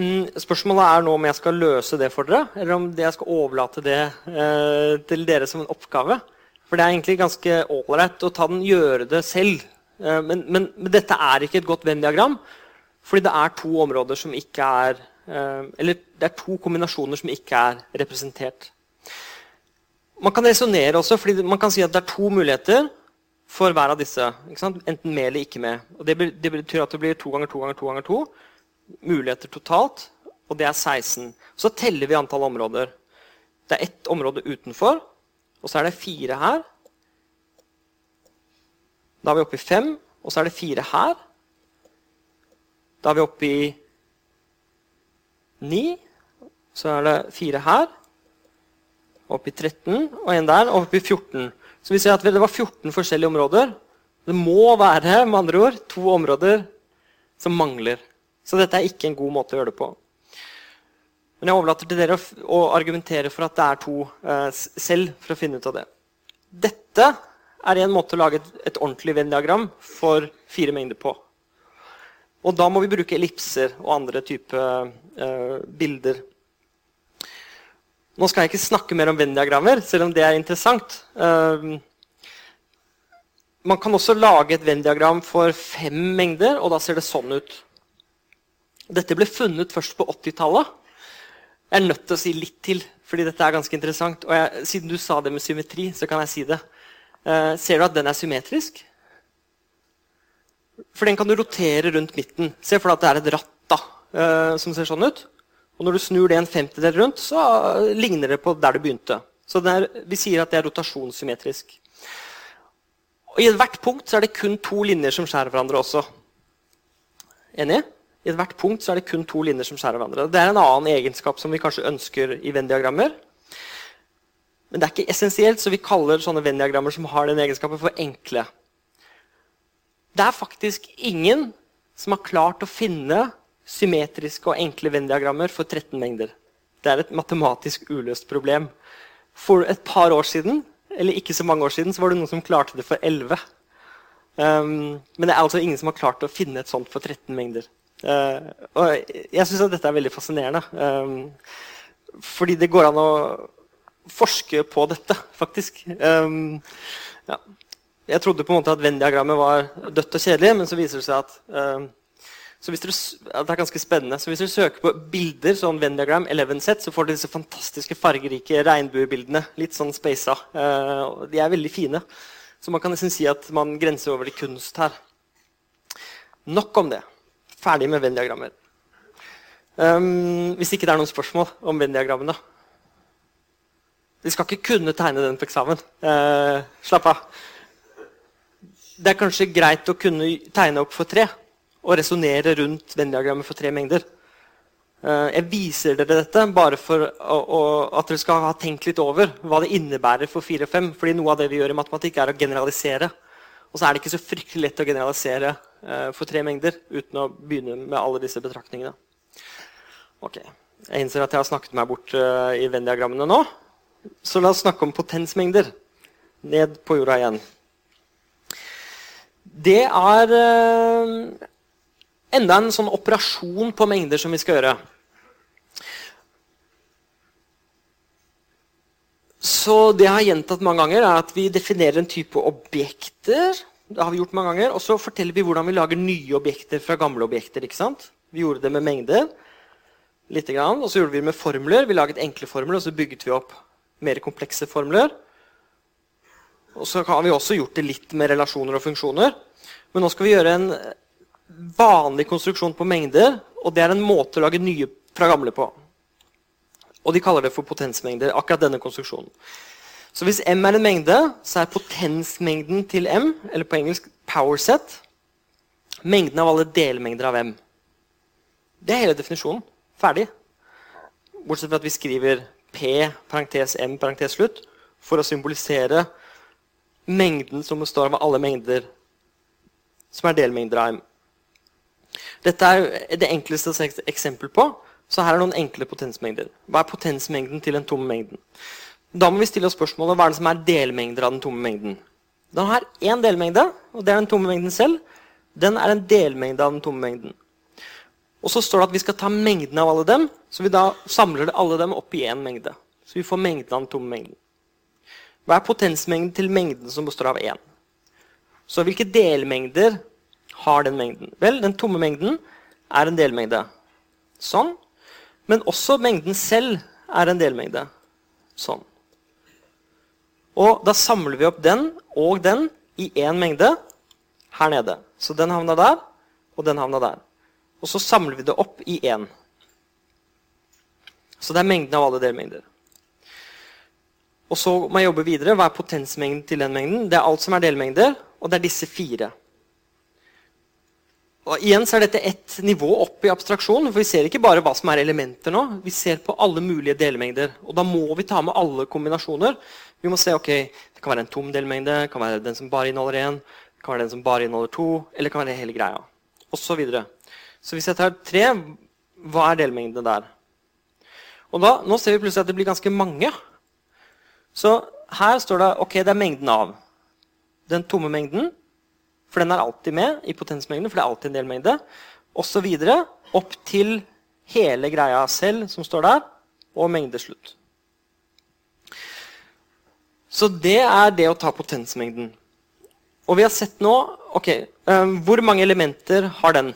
Mm, spørsmålet er nå om jeg skal løse det for dere, eller om jeg skal overlate det eh, til dere som en oppgave. For det er egentlig ganske ålreit å ta den, gjøre det selv. Eh, men, men, men, dette er ikke et godt Venn-diagram, fordi det er to områder som ikke er eh, Eller det er to kombinasjoner som ikke er representert. Man kan resonnere også, fordi man kan si at det er to muligheter for hver av disse. Enten med eller ikke med. Og det, betyr at det blir to ganger to ganger to ganger to muligheter totalt, og det er 16. Så teller vi antall områder. Det er ett område utenfor, og så er det fire her. Da er vi oppe i fem, og så er det fire her. Da er vi oppe i ni. Så er det fire her. Oppe i 13, og en der, og oppe i 14. Så vi ser at det var 14 forskjellige områder. Det må være med andre ord, to områder som mangler. Så dette er ikke en god måte å gjøre det på. Men jeg overlater til dere å, argumentere for at det er to eh, selv, for å finne ut av det. Dette er en måte å lage et, et ordentlig Venn-diagram for fire mengder på. Og da må vi bruke ellipser og andre typer eh, bilder. Nå skal jeg ikke snakke mer om Venn-diagrammer, selv om det er interessant. Eh, man kan også lage et Venn-diagram for fem mengder, og da ser det sånn ut. Dette ble funnet først på 80-tallet. Jeg er nødt til å si litt til, fordi dette er ganske interessant. Og jeg, siden du sa det med symmetri, så kan jeg si det. Uh, ser du at den er symmetrisk? For den kan du rotere rundt midten. Se for deg at det er et ratt da, uh, som ser sånn ut. Og når du snur det en femtedel rundt, så uh, ligner det på der du begynte. Så er, vi sier at det er rotasjonssymmetrisk. Og I hvert punkt er det kun to linjer som skjærer hverandre også. Enig? I hvert punkt er det kun to linjer som skjærer hverandre. Det er en annen egenskap som vi kanskje ønsker i Venn-diagrammer. Men det er ikke essensielt, så vi kaller sånne Venn-diagrammer som har den egenskapen, for enkle. Det er faktisk ingen som har klart å finne symmetriske og enkle Venn-diagrammer for 13 mengder. Det er et matematisk uløst problem. For et par år siden eller ikke så mange år siden, så var det noen som klarte det for 11. Um, men det er altså ingen som har klart å finne et sånt for 13 mengder. Uh, og jeg syns dette er veldig fascinerende. Um, fordi det går an å forske på dette, faktisk. Um, ja. Jeg trodde på en måte at Venn-diagrammet var dødt og kjedelig, men så viser det seg at, um, dere, at det er ganske spennende. Så hvis dere søker på bilder, sånn Venn-diagram 11Z, så får dere disse fantastiske fargerike regnbuebildene. Litt sånn speisa. De er veldig fine. Så man kan nesten si at man grenser over til kunst her. Nok om det. Ferdig med Venn-diagrammer. Um, hvis ikke det er noen spørsmål om Venn-diagrammene. Vi skal ikke kunne tegne den på eksamen. Uh, slapp av. Det er kanskje greit å kunne tegne opp for tre og resonnere rundt Venn-diagrammet for tre mengder. Uh, jeg viser dere dette bare for å, å, at dere skal ha tenkt litt over hva det innebærer for fire og fem. fordi noe av det vi gjør i matematikk, er å generalisere. Og så er det ikke så fryktelig lett å generalisere uh, for tre mengder uten å begynne med alle disse betraktningene. Ok, Jeg innser at jeg har snakket meg bort uh, i Venn-diagrammene nå. Så la oss snakke om potensmengder. Ned på jorda igjen. Det er uh, enda en sånn operasjon på mengder som vi skal gjøre. Så det jeg har gjentatt mange ganger, er at vi definerer en type objekter. Det har vi gjort mange ganger, Og så forteller vi hvordan vi lager nye objekter fra gamle objekter. ikke sant? Vi gjorde det med mengder. Grann, og så gjorde vi det med formler. Vi laget enkle formler, og så bygget vi opp mer komplekse formler. Og så har vi også gjort det litt med relasjoner og funksjoner. Men nå skal vi gjøre en vanlig konstruksjon på mengder, og det er en måte å lage nye fra gamle på. Og de kaller det for potensmengder. akkurat denne konstruksjonen. Så hvis M er en mengde, så er potensmengden til M, eller på engelsk power set, mengden av alle delmengder av M. Det er hele definisjonen. Ferdig. Bortsett fra at vi skriver P parentes M parentes slutt for å symbolisere mengden som består av alle mengder som er delmengder av M. Dette er det enkleste eksempel på. Så her er noen enkle potensmengder. Hva er potensmengden til den tomme mengden? Da må vi stille oss spørsmålet hva er det som er delmengder av den tomme mengden. Den har én delmengde, og det er den tomme mengden selv. Den er en delmengde av den tomme mengden. Og så står det at vi skal ta mengden av alle dem, så vi da samler alle dem opp i én mengde. Så vi får mengden av den tomme mengden. Hva er potensmengden til mengden som består av én? Så hvilke delmengder har den mengden? Vel, den tomme mengden er en delmengde. Sånn. Men også mengden selv er en delmengde. Sånn. Og da samler vi opp den og den i én mengde her nede. Så den havna der, og den havna der. Og så samler vi det opp i én. Så det er mengden av alle delmengder. Og så må jeg jobbe videre. Hva er potensmengden til den mengden? Det er alt som er delmengder, og det er disse fire. Og igjen så er dette ett nivå opp i abstraksjon. for Vi ser ikke bare hva som er elementer nå. Vi ser på alle mulige delmengder. Og da må vi ta med alle kombinasjoner. Vi må se ok, det kan være en tom delmengde, det kan være den som bare inneholder én, det kan være den som bare inneholder to, eller det kan være hele greia. Og så, videre. så hvis jeg tar tre, hva er delmengdene der? Og da, Nå ser vi plutselig at det blir ganske mange. Så her står det ok, det er mengden av. Den tomme mengden, for den er alltid med i potensmengden, for det er alltid en delmengde. Videre opp til hele greia selv som står der, og mengdeslutt. Så det er det å ta potensmengden. Og vi har sett nå ok, um, Hvor mange elementer har den?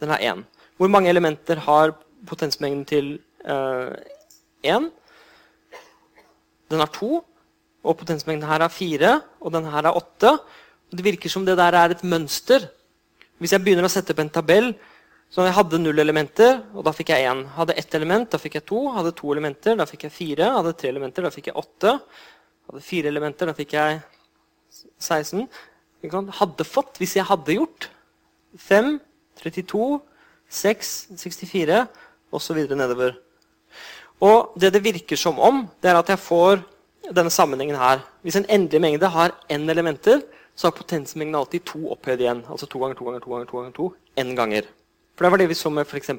Den har én. Hvor mange elementer har potensmengden til én? Uh, den har to. Og potensmengden her er fire, og den her er åtte. Det virker som det der er et mønster. Hvis jeg begynner å sette opp en tabell så Jeg hadde null elementer, og da fikk jeg én. Hadde ett element, da fikk jeg to. Hadde to elementer, da fikk jeg fire. Hadde tre elementer, da fikk jeg åtte. Hadde fire elementer, da fikk jeg 16. Hadde fått, hvis jeg hadde gjort 5, 32, 6, 64 osv. nedover. Og det det virker som om, det er at jeg får denne sammenhengen her. Hvis en endelig mengde har n elementer, så har potensmengden alltid to opphøyd igjen. Altså to ganger to ganger to ganger to ganger to, n ganger. For det var det vi så med f.eks.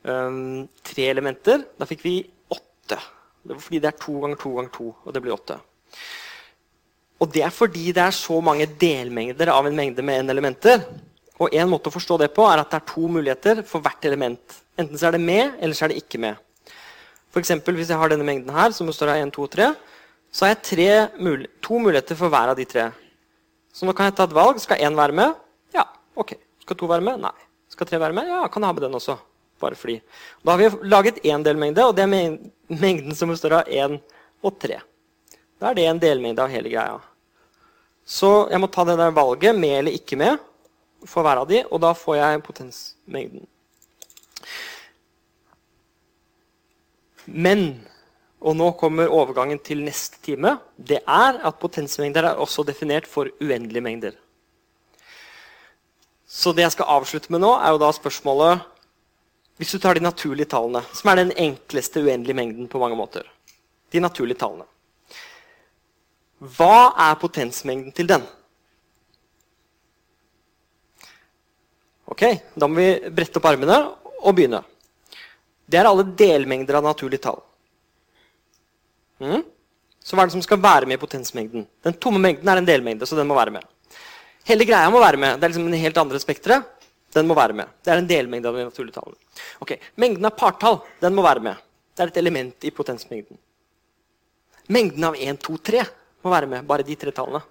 Um, tre elementer. Da fikk vi åtte. Det var fordi det er to ganger to ganger to, og det blir åtte. Og det er fordi det er så mange delmengder av en mengde med n elementer. Og en måte å forstå det på er at det er to muligheter for hvert element. Enten så er det med, eller så er det ikke med. For eksempel, hvis jeg har denne mengden her, som består av 1, 2 og 3, så har jeg mul to muligheter for hver av de tre. Så nå kan jeg ta et valg. Skal én være med? Ja, ok. Skal to være med? Nei. Skal tre være med? Ja, kan jeg ha med den også. Bare fordi. Da har vi laget én delmengde, og det er mengden som består av én og tre. Da er det en delmengde av hele greia. Så jeg må ta det der valget, med eller ikke med, for hver av de, og da får jeg potensmengden. Men og nå kommer overgangen til neste time. Det er at potensmengder er også definert for uendelige mengder. Så det jeg skal avslutte med nå, er jo da spørsmålet Hvis du tar de naturlige tallene, som er den enkleste uendelige mengden på mange måter De naturlige tallene. Hva er potensmengden til den? Ok, Da må vi brette opp armene og begynne. Det er alle delmengder av naturlige tall. Mm. Så hva er det som skal være med i potensmengden? Den tomme mengden er en delmengde, så den må være med. Hele greia må være med. Det er liksom en helt andre spektre. Den må være med. Det er en delmengde av de naturlige tallene. Ok, Mengden av partall den må være med. Det er et element i potensmengden. Mengden av 1, 2, 3 må være med. Bare de tre tallene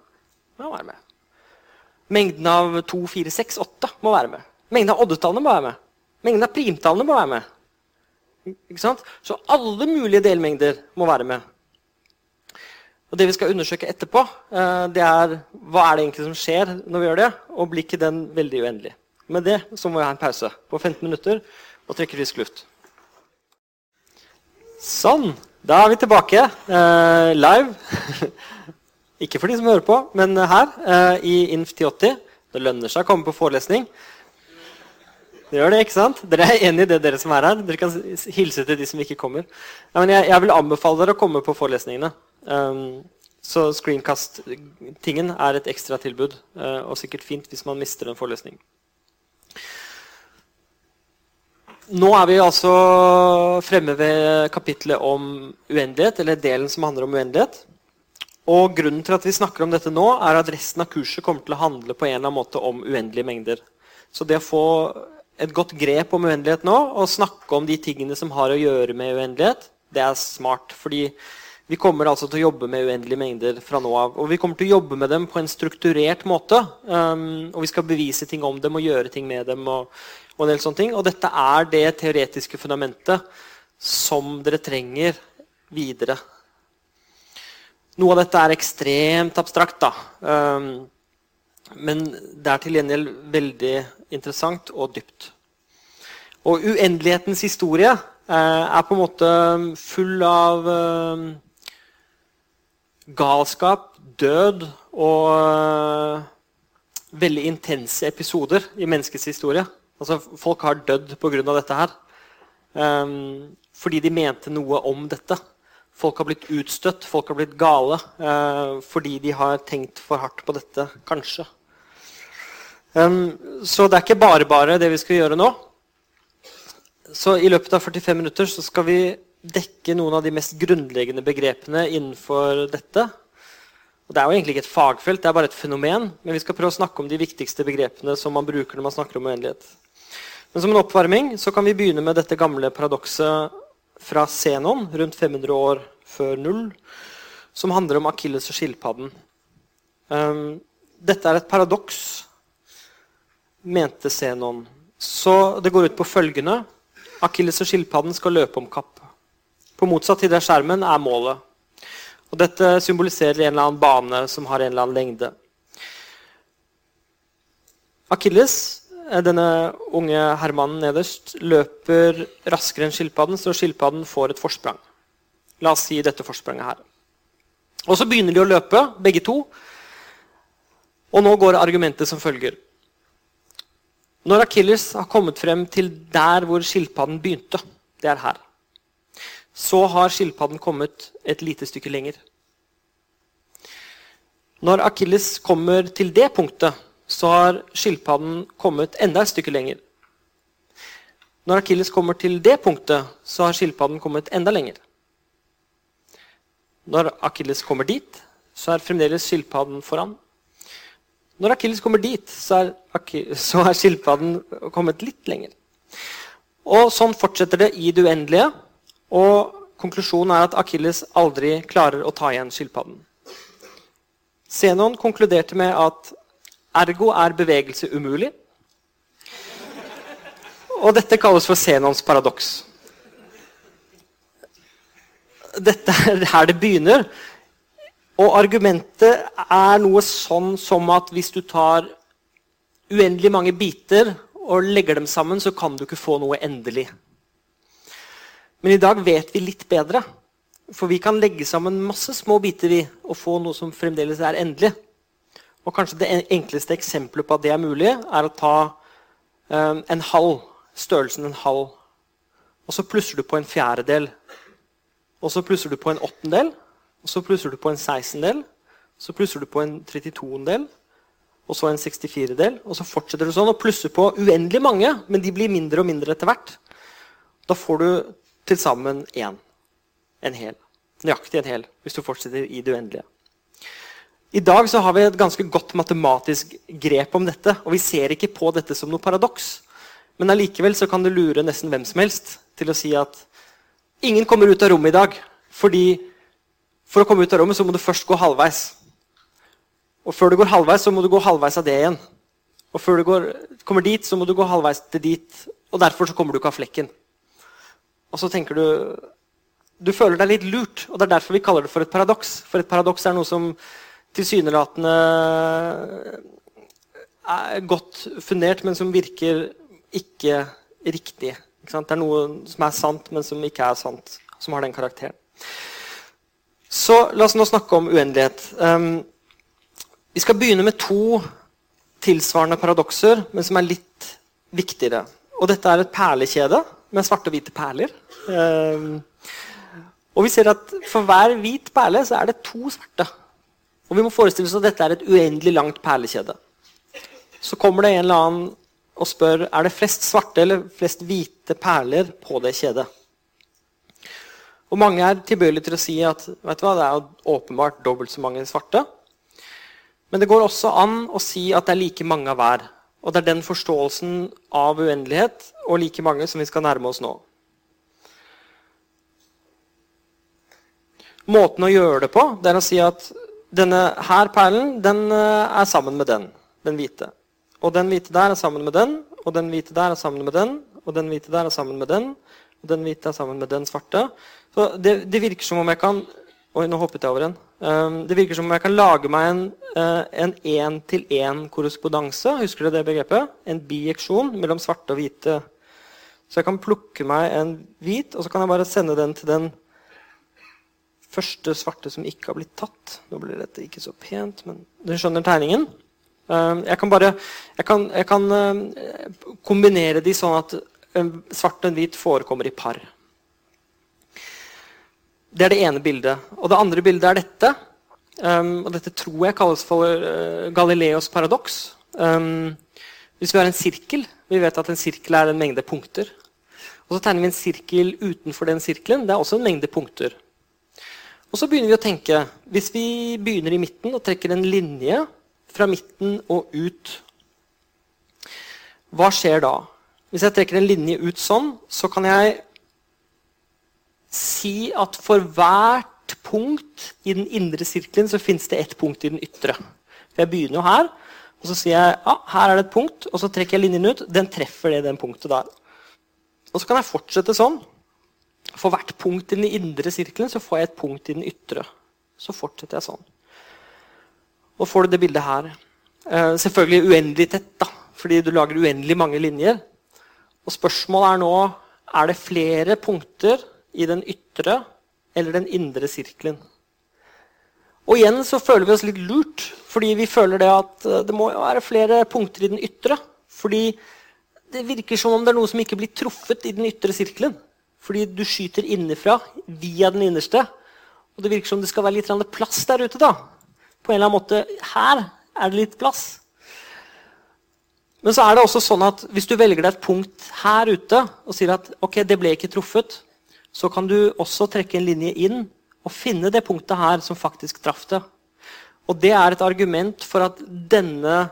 må være med. Mengden av 2, 4, 6, 8 må være med. Mengden av oddetallene må være med. Mengden av primtallene må være med. Ikke sant? Så alle mulige delmengder må være med. Og Det vi skal undersøke etterpå, eh, det er hva er det egentlig som skjer når vi gjør det, og blir ikke den veldig uendelig. Med det så må vi ha en pause på 15 minutter og trekke frisk luft. Sånn. Da er vi tilbake eh, live. Ikke for de som hører på, men her eh, i Inf 1080. Det lønner seg å komme på forelesning. Det gjør det, ikke sant? Dere er enig i det, dere som er her? Dere kan hilse til de som ikke kommer. Ja, jeg, jeg, vil anbefale dere å komme på forelesningene. Um, så screencast-tingen er et ekstratilbud, uh, og sikkert fint hvis man mister en forelesning. Nå er vi altså fremme ved kapitlet om uendelighet, eller delen som handler om uendelighet. Og Grunnen til at vi snakker om dette nå, er at resten av kurset kommer til å handle på en eller annen måte om uendelige mengder. Så det å få et godt grep om uendelighet nå, og snakke om de tingene som har å gjøre med uendelighet, det er smart. fordi vi kommer altså til å jobbe med uendelige mengder fra nå av. Og vi kommer til å jobbe med dem på en strukturert måte. Um, og vi skal bevise ting om dem og gjøre ting med dem. og og en del sånne ting. Og dette er det teoretiske fundamentet som dere trenger videre. Noe av dette er ekstremt abstrakt, da. Um, men det er til gjengjeld veldig interessant og dypt. Og uendelighetens historie uh, er på en måte full av uh, galskap, død og uh, veldig intense episoder i menneskets historie. Altså, folk har dødd pga. dette her. Um, fordi de mente noe om dette. Folk har blitt utstøtt, folk har blitt gale uh, fordi de har tenkt for hardt på dette, kanskje. Um, så det er ikke bare bare det vi skal gjøre nå. Så i løpet av 45 minutter så skal vi dekke noen av de mest grunnleggende begrepene innenfor dette. Og Det er jo egentlig ikke et fagfelt, det er bare et fenomen. Men vi skal prøve å snakke om de viktigste begrepene som man bruker når man snakker om uendelighet. Men som en oppvarming så kan vi begynne med dette gamle paradokset fra Zenon rundt 500 år før null, som handler om Akilles og skilpadden. Um, dette er et paradoks, mente Zenon. Så det går ut på følgende Akilles og skilpadden skal løpe om kapp. På motsatt side av skjermen er målet. Og dette symboliserer en eller annen bane som har en eller annen lengde. Akilles Eh, denne unge herremannen nederst løper raskere enn skilpadden, så skilpadden får et forsprang. La oss si dette forspranget her. Og Så begynner de å løpe, begge to. Og nå går argumentet som følger. Når Akilles har kommet frem til der hvor skilpadden begynte, det er her, så har skilpadden kommet et lite stykke lenger. Når Akilles kommer til det punktet, så har skilpadden kommet enda et stykke lenger. Når Akilles kommer til det punktet, så har skilpadden kommet enda lenger. Når Akilles kommer dit, så er fremdeles skilpadden foran. Når Akilles kommer dit, så er, så er skilpadden kommet litt lenger. Og Sånn fortsetter det i det uendelige. Og konklusjonen er at Akilles aldri klarer å ta igjen skilpadden. Zenon konkluderte med at Ergo er bevegelse umulig. Og dette kalles for Zenons paradoks. Dette er her det begynner. Og argumentet er noe sånn som at hvis du tar uendelig mange biter og legger dem sammen, så kan du ikke få noe endelig. Men i dag vet vi litt bedre. For vi kan legge sammen masse små biter vi, og få noe som fremdeles er endelig. Og kanskje Det enkleste eksempelet på at det er mulig, er å ta um, en halv, størrelsen en halv, og så plusser du på en fjerdedel. Og så plusser du på en åttendel, og så plusser du på en sekstendel, så plusser du på en 32-del, og så en 64-del. Og så fortsetter du sånn og plusser på uendelig mange, men de blir mindre og mindre etter hvert. Da får du til sammen én. En hel. Nøyaktig en hel, hvis du fortsetter i det uendelige. I dag så har vi et ganske godt matematisk grep om dette. Og vi ser ikke på dette som noe paradoks. Men allikevel kan det lure nesten hvem som helst til å si at ingen kommer ut av rommet i dag. Fordi for å komme ut av rommet så må du først gå halvveis. Og før du går halvveis, så må du gå halvveis av det igjen. Og før du går, kommer dit, så må du gå halvveis til dit. Og derfor så kommer du ikke av flekken. Og så tenker du Du føler deg litt lurt, og det er derfor vi kaller det for et paradoks. For et paradoks er noe som tilsynelatende er godt fundert, men som virker ikke riktig. Ikke det er noe som er sant, men som ikke er sant. Som har den karakteren. Så la oss nå snakke om uendelighet. Um, vi skal begynne med to tilsvarende paradokser, men som er litt viktigere. Og dette er et perlekjede med svarte og hvite perler. Um, og vi ser at for hver hvit perle så er det to svarte. Og vi må forestille oss at dette er et uendelig langt perlekjede. Så kommer det en eller annen og spør er det flest svarte eller flest hvite perler på det kjedet. Og mange er tilbøyelige til å si at hva, det er åpenbart dobbelt så mange svarte. Men det går også an å si at det er like mange av hver. Og det er den forståelsen av uendelighet og like mange som vi skal nærme oss nå. Måten å gjøre det på det er å si at denne her perlen den eh, er sammen med den, den hvite. Og den hvite der er sammen med den, og den hvite der er sammen med den, og den hvite der er sammen med den, og den hvite er sammen med den svarte. Så det, det virker som om jeg kan Oi, nå hoppet jeg over en. Um, det virker som om jeg kan lage meg en én-til-én-korrespondanse. Uh, Husker dere det begrepet? En bijeksjon mellom svarte og hvite. Så jeg kan plukke meg en hvit, og så kan jeg bare sende den til den første svarte som ikke har blitt tatt. Nå blir dette ikke så pent, men du skjønner tegningen? Um, jeg kan bare jeg kan, jeg kan um, kombinere de sånn at svart og hvit forekommer i par. Det er det ene bildet. Og det andre bildet er dette. Og dette tror jeg kalles for Galileos paradoks. Hvis vi har en sirkel Vi vet at en sirkel er en mengde punkter. Og så tegner vi en sirkel utenfor den sirkelen. Det er også en mengde punkter. Og så begynner vi å tenke Hvis vi begynner i midten og trekker en linje fra midten og ut Hva skjer da? Hvis jeg trekker en linje ut sånn, så kan jeg si at for hvert punkt i den indre sirkelen så fins det ett punkt i den ytre. For Jeg begynner jo her, og så sier jeg ja, her er det et punkt, og så trekker jeg linjen ut. Den treffer det den punktet der. Og så kan jeg fortsette sånn. For hvert punkt i den indre sirkelen så får jeg et punkt i den ytre. Så fortsetter jeg sånn. Og får du det bildet her. Eh, selvfølgelig uendelig tett, da, fordi du lager uendelig mange linjer. Og spørsmålet er nå er det flere punkter i den ytre eller den indre sirkelen. Og igjen så føler vi oss litt lurt, fordi vi føler det at eh, det må være flere punkter i den ytre. Fordi det virker som om det er noe som ikke blir truffet i den ytre sirkelen. Fordi du skyter innenfra via den innerste. Og det virker som det skal være litt plass der ute. da. På en eller annen måte Her er det litt plass. Men så er det også sånn at hvis du velger deg et punkt her ute og sier at ok, det ble ikke truffet, så kan du også trekke en linje inn og finne det punktet her som faktisk traff det. Og det er et argument for at denne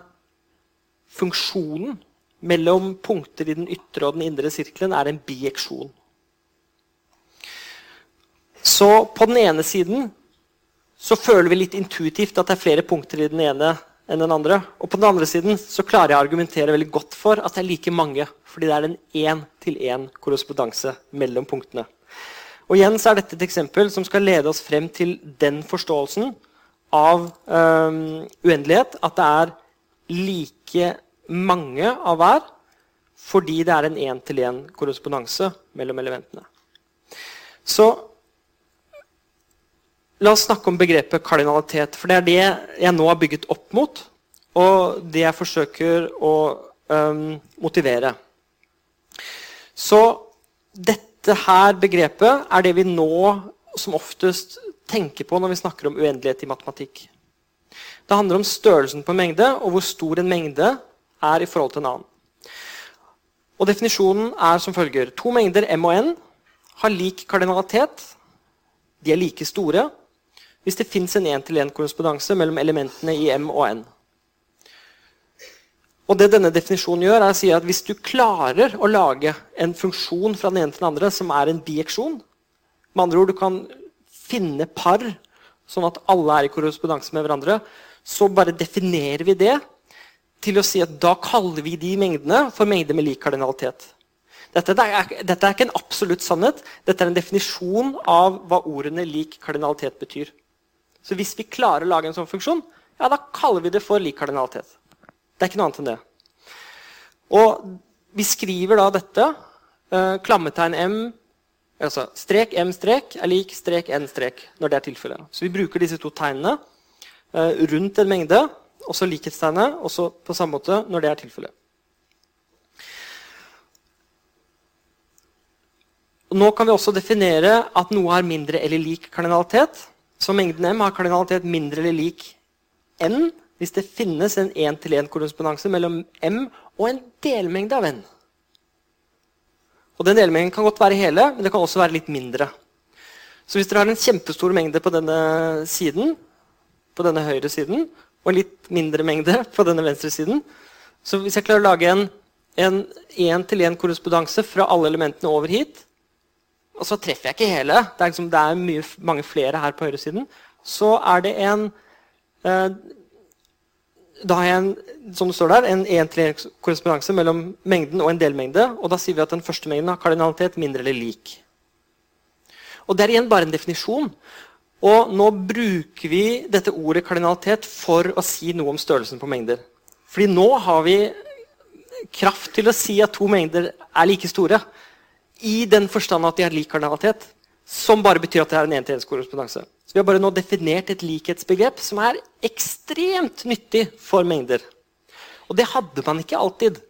funksjonen mellom punkter i den ytre og den indre sirkelen er en bijeksjon. Så på den ene siden så føler vi litt intuitivt at det er flere punkter i den ene enn den andre. Og på den andre siden så klarer jeg å argumentere veldig godt for at det er like mange. Fordi det er en én-til-én-korrespondanse mellom punktene. Og igjen så er dette et eksempel som skal lede oss frem til den forståelsen av um, uendelighet at det er like mange av hver fordi det er en én-til-én-korrespondanse mellom elementene. Så La oss snakke om begrepet kardinalitet. For det er det jeg nå har bygget opp mot, og det jeg forsøker å um, motivere. Så dette her begrepet er det vi nå som oftest tenker på når vi snakker om uendelighet i matematikk. Det handler om størrelsen på en mengde og hvor stor en mengde er i forhold til en annen. Og Definisjonen er som følger. To mengder M og N har lik kardinalitet. De er like store, hvis det fins en én-til-én-korrespondanse mellom elementene i M og N. Og det denne definisjonen gjør, er å si at Hvis du klarer å lage en funksjon fra den ene til den andre som er en bieksjon Med andre ord, du kan finne par sånn at alle er i korrespondanse med hverandre. Så bare definerer vi det til å si at da kaller vi de mengdene for mengder med lik kardinalitet. Dette er, dette er, ikke en absolutt sannhet. Dette er en definisjon av hva ordene lik kardinalitet betyr. Så hvis vi klarer å lage en sånn funksjon, ja, da kaller vi det for lik kardinalitet. Det er ikke noe annet enn det. Og vi skriver da dette. Eh, klammetegn M Altså strek m strek er lik strek n strek når det er tilfellet. Så vi bruker disse to tegnene eh, rundt en mengde, og så likhetstegnet, og så på samme måte når det er tilfellet. Nå kan vi også definere at noe har mindre eller lik kardinalitet. Så mengden m har kardinalitet mindre eller lik n hvis det finnes en 1-til-1-korrespondanse mellom m og en delmengde av n. Og Den delmengden kan godt være hele, men det kan også være litt mindre. Så hvis dere har en kjempestor mengde på denne siden, på denne høyre siden, og en litt mindre mengde på denne venstre siden, så hvis jeg klarer å lage en 1-til-1-korrespondanse fra alle elementene over hit, og så treffer jeg ikke hele, det er, liksom, det er mye, mange flere her på høyresiden, så er det en eh, da har jeg en, som det står der, en 1 korrespondanse mellom mengden og en delmengde. Og da sier vi at den første mengden har kardinalitet mindre eller lik. Og Det er igjen bare en definisjon. Og nå bruker vi dette ordet kardinalitet for å si noe om størrelsen på mengder. Fordi nå har vi kraft til å si at to mengder er like store. I den forstand at de har lik kardinalitet. Som bare betyr at det er en 1-til-1-korrespondanse. Så Vi har bare nå definert et likhetsbegrep som er ekstremt nyttig for mengder. Og det hadde man ikke alltid.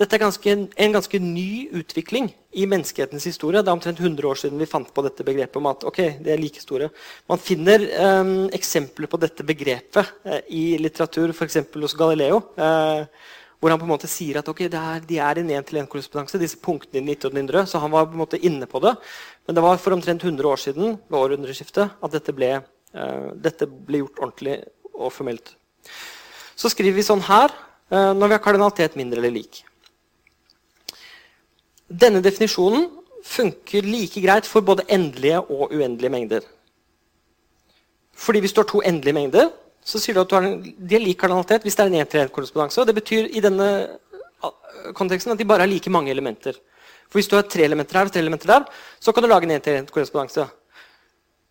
Dette er ganske, en ganske ny utvikling i menneskehetens historie. Det er omtrent 100 år siden vi fant på dette begrepet om at ok, de er like store. Man finner eh, eksempler på dette begrepet eh, i litteratur, f.eks. hos Galileo. Uh, hvor han på en måte sier at okay, er, de er en én-til-én-korrespondanse. disse punktene i 1900, Så han var på en måte inne på det. Men det var for omtrent 100 år siden ved århundreskiftet, at dette ble, uh, dette ble, gjort ordentlig og formelt. Så skriver vi sånn her uh, når vi har kardinalitet mindre eller lik. Denne definisjonen funker like greit for både endelige og uendelige mengder. Fordi hvis du har to endelige mengder, så sier du at du har en, de har lik kardinalitet hvis det er en 1-til-1-korrespondanse. Det betyr i denne konteksten at de bare har like mange elementer. For Hvis du har tre elementer her og tre elementer der, så kan du lage en 1-til-1-korrespondanse.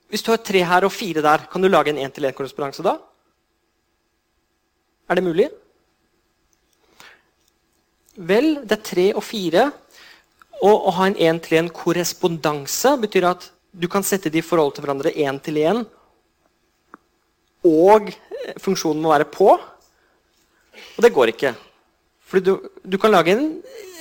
Hvis du har tre her og fire der, kan du lage en 1-til-1-korrespondanse da? Er det mulig? Vel, det er tre og fire. Og å ha en 1-til-1-korrespondanse betyr at du kan sette de i forhold til hverandre én til én og funksjonen må være på. Og det går ikke. Fordi du, du kan lage en,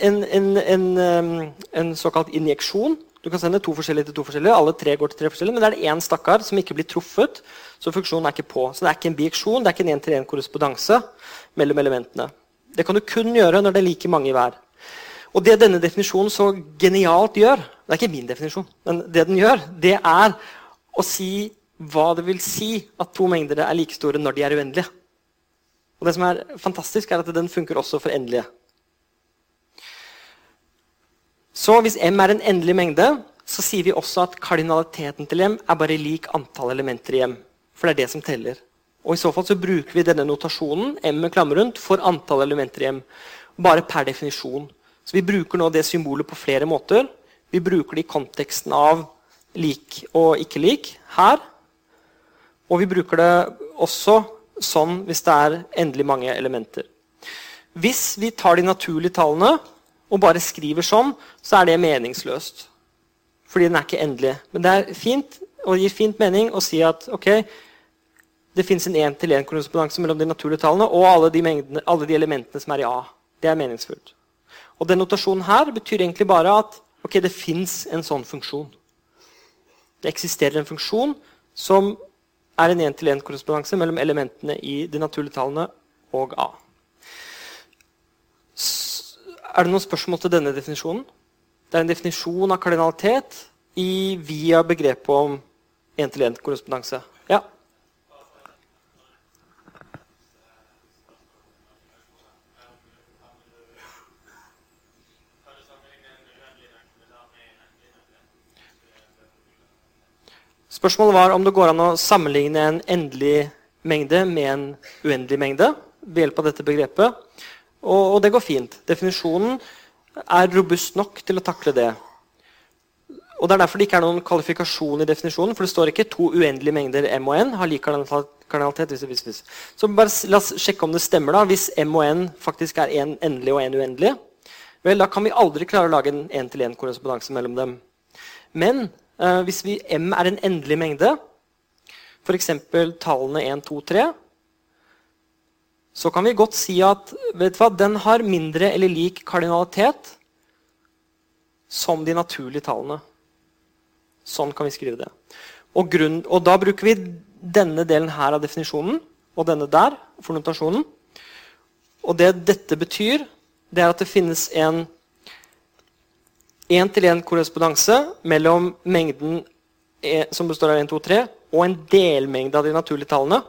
en, en, um, en, såkalt injeksjon. Du kan sende to forskjellige til to forskjellige. Alle tre går til tre forskjellige, Men det er én stakkar som ikke blir truffet, så funksjonen er ikke på. Så det er ikke en bijeksjon, det er ikke en én-til-én-korrespondanse mellom elementene. Det kan du kun gjøre når det er like mange i hver. Og det denne definisjonen så genialt gjør Det er ikke min definisjon, men det den gjør, det er å si hva det vil si at to mengder er like store når de er uendelige. Og det som er fantastisk, er at den funker også for endelige. Så hvis M er en endelig mengde, så sier vi også at kardinaliteten til M er bare lik antall elementer i M. For det er det som teller. Og i så fall så bruker vi denne notasjonen M med klammer rundt, for antall elementer i M. Bare per definisjon. Så vi bruker nå det symbolet på flere måter. Vi bruker det i konteksten av lik og ikke lik her. Og vi bruker det også sånn hvis det er endelig mange elementer. Hvis vi tar de naturlige tallene og bare skriver sånn, så er det meningsløst. Fordi den er ikke endelig. Men det er fint og gir fint mening å si at ok, det fins en én-til-én-korrespondanse mellom de naturlige tallene og alle de, mengdene, alle de, elementene som er i A. Det er meningsfullt. Og den notasjonen her betyr egentlig bare at ok, det fins en sånn funksjon. Det eksisterer en funksjon som er en én-til-én-korrespondanse mellom elementene i de naturlige tallene og A. Er det noen spørsmål til denne definisjonen? Det er en definisjon av kardinalitet i, via begrepet om én-til-én-korrespondanse. Ja? Spørsmålet var om det går an å sammenligne en endelig mengde med en uendelig mengde ved hjelp av dette begrepet. Og, og, det går fint. Definisjonen er robust nok til å takle det. Og Det er derfor det ikke er noen kvalifikasjon i definisjonen. For det står ikke to uendelige mengder M og N har lik kardinalitet. Hvis, hvis, hvis. Så bare la oss sjekke om det stemmer. da. Hvis M og N faktisk er en endelig og en uendelig, vel, da kan vi aldri klare å lage en én-til-én-korrespondanse mellom dem. Men eh, hvis vi, M er en endelig mengde, f.eks. tallene 1, 2, 3, så kan vi godt si at hva, den har mindre eller lik kardinalitet som de naturlige tallene. Sånn kan vi skrive det. Og, grunn, og da bruker vi denne delen her av definisjonen og denne der for notasjonen. Og det dette betyr, det er at det finnes en én-til-én-korrespondanse mellom mengden e, som består av 1, 2, 3, og en delmengde av de naturlige tallene.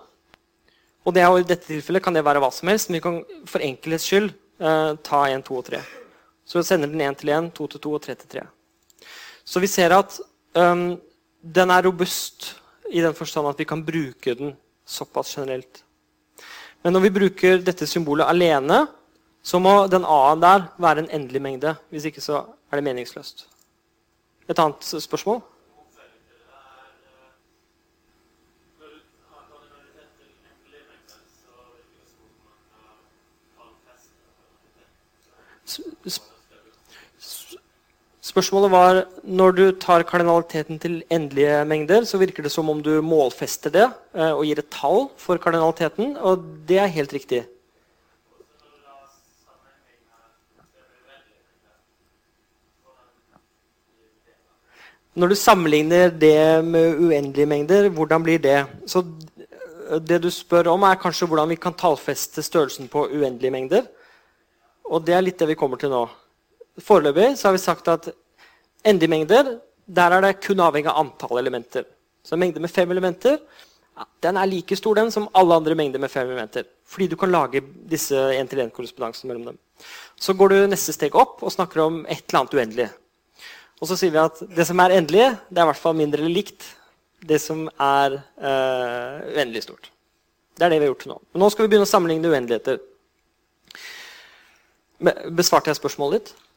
Og det er, I dette tilfellet kan det være hva som helst, men vi kan for enkelhets skyld eh, ta 1, 2 og 3. Så vi sender den 1 til 1, 2 til 2 og 3 til 3. Så vi ser at um, den er robust i den forstand at vi kan bruke den såpass generelt. Men når vi bruker dette symbolet alene, så må den A-en der være en endelig mengde. Hvis ikke så er det meningsløst. Et annet spørsmål? Spørsmålet var når du tar kardinaliteten til endelige mengder, så virker det som om du målfester det eh, og gir et tall for kardinaliteten, og det er helt riktig. Når du sammenligner det med uendelige mengder, hvordan blir det? Så eh, det du spør om, er kanskje hvordan vi kan tallfeste størrelsen på uendelige mengder. Og det er litt det vi kommer til nå. Foreløpig har vi sagt at endelige mengder der er det kun avhengig av antall elementer. Så en mengde med fem elementer den er like stor den som alle andre mengder med fem elementer. Fordi du kan lage disse en-til-en-korrespondansene mellom dem. Så går du neste steg opp og snakker om et eller annet uendelig. Og så sier vi at det som er endelig, det er i hvert fall mindre eller likt det som er uh, uendelig stort. Det er det vi har gjort til nå. Men nå skal vi begynne å sammenligne uendeligheter. Besvarte jeg spørsmålet ditt?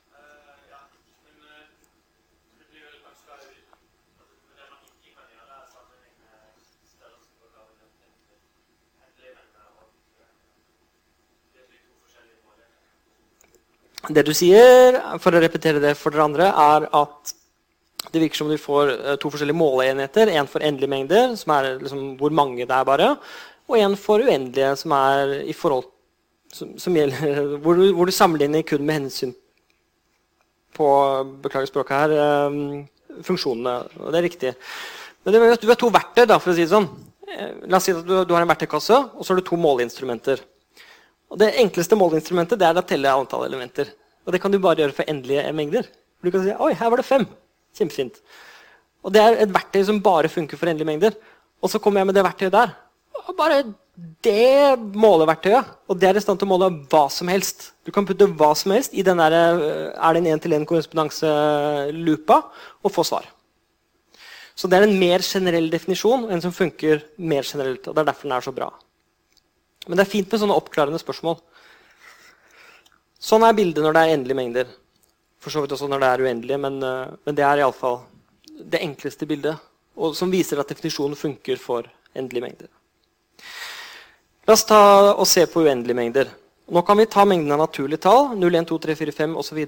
Det du sier, for å repetere det for dere andre, er at det virker som du får eh, to forskjellige måleenheter. En for endelige mengder, som er liksom hvor mange det er bare. Og en for uendelige, som forhold som, som gjelder, hvor du, hvor, du, sammenligner kun med hensyn på beklager språket her, um, funksjonene. og Det er riktig. Men det, du har to verktøy, da, for å si det sånn. Eh, la oss si at du, du har en verktøykasse, og så har du to måleinstrumenter. Og Det enkleste måleinstrumentet det er å telle antall elementer. Og Det kan du bare gjøre for endelige mengder. Du kan si oi, her var det fem. Kjempefint. Og Det er et verktøy som bare funker for endelige mengder. Og så kommer jeg med det verktøyet der. Og bare det måleverktøyet. Og det er i stand til å måle hva som helst. Du kan putte hva som helst i den der, eh, er det en én-til-én-korrespondanselupa og få svar. Så det er en mer generell definisjon, en som funker mer generelt. og Det er derfor den er så bra. Men det er fint med sånne oppklarende spørsmål. Sånn er bildet når det er endelige mengder. For så vidt også når det er uendelige, men, uh, men det er iallfall det enkleste bildet. Og som viser at definisjonen funker for endelige mengder. La oss ta og se på uendelige mengder. Nå kan vi ta mengden av naturlige tall, 0, 1, 2, 3, 4, 5 osv.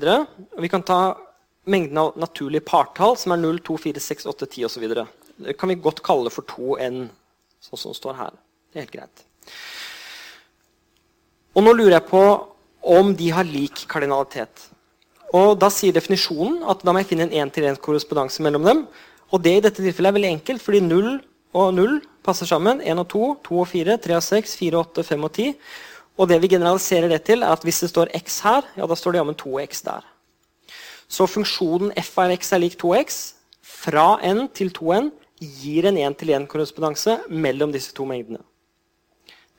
Vi kan ta mengden av naturlige partall, som er 0, 2, 4, 6, 8, 10 osv. Det kan vi godt kalle for 2n, sånn som det står her. Det er helt greit. Og nå lurer jeg på om de har lik kardinalitet. Og Da sier definisjonen at da må jeg finne en én-til-én-korrespondanse mellom dem. Og det i dette tilfellet er veldig enkelt, fordi 0 og 0 passer sammen. 1 og 2, 2 og 4, 3 og 6, 4 og 8, 5 og 10. Og det vi generaliserer det til, er at hvis det står x her, ja, da står det jammen 2x der. Så funksjonen f av x er lik 2x fra n til 2n gir en 1-til-1-korrespondanse mellom disse to mengdene.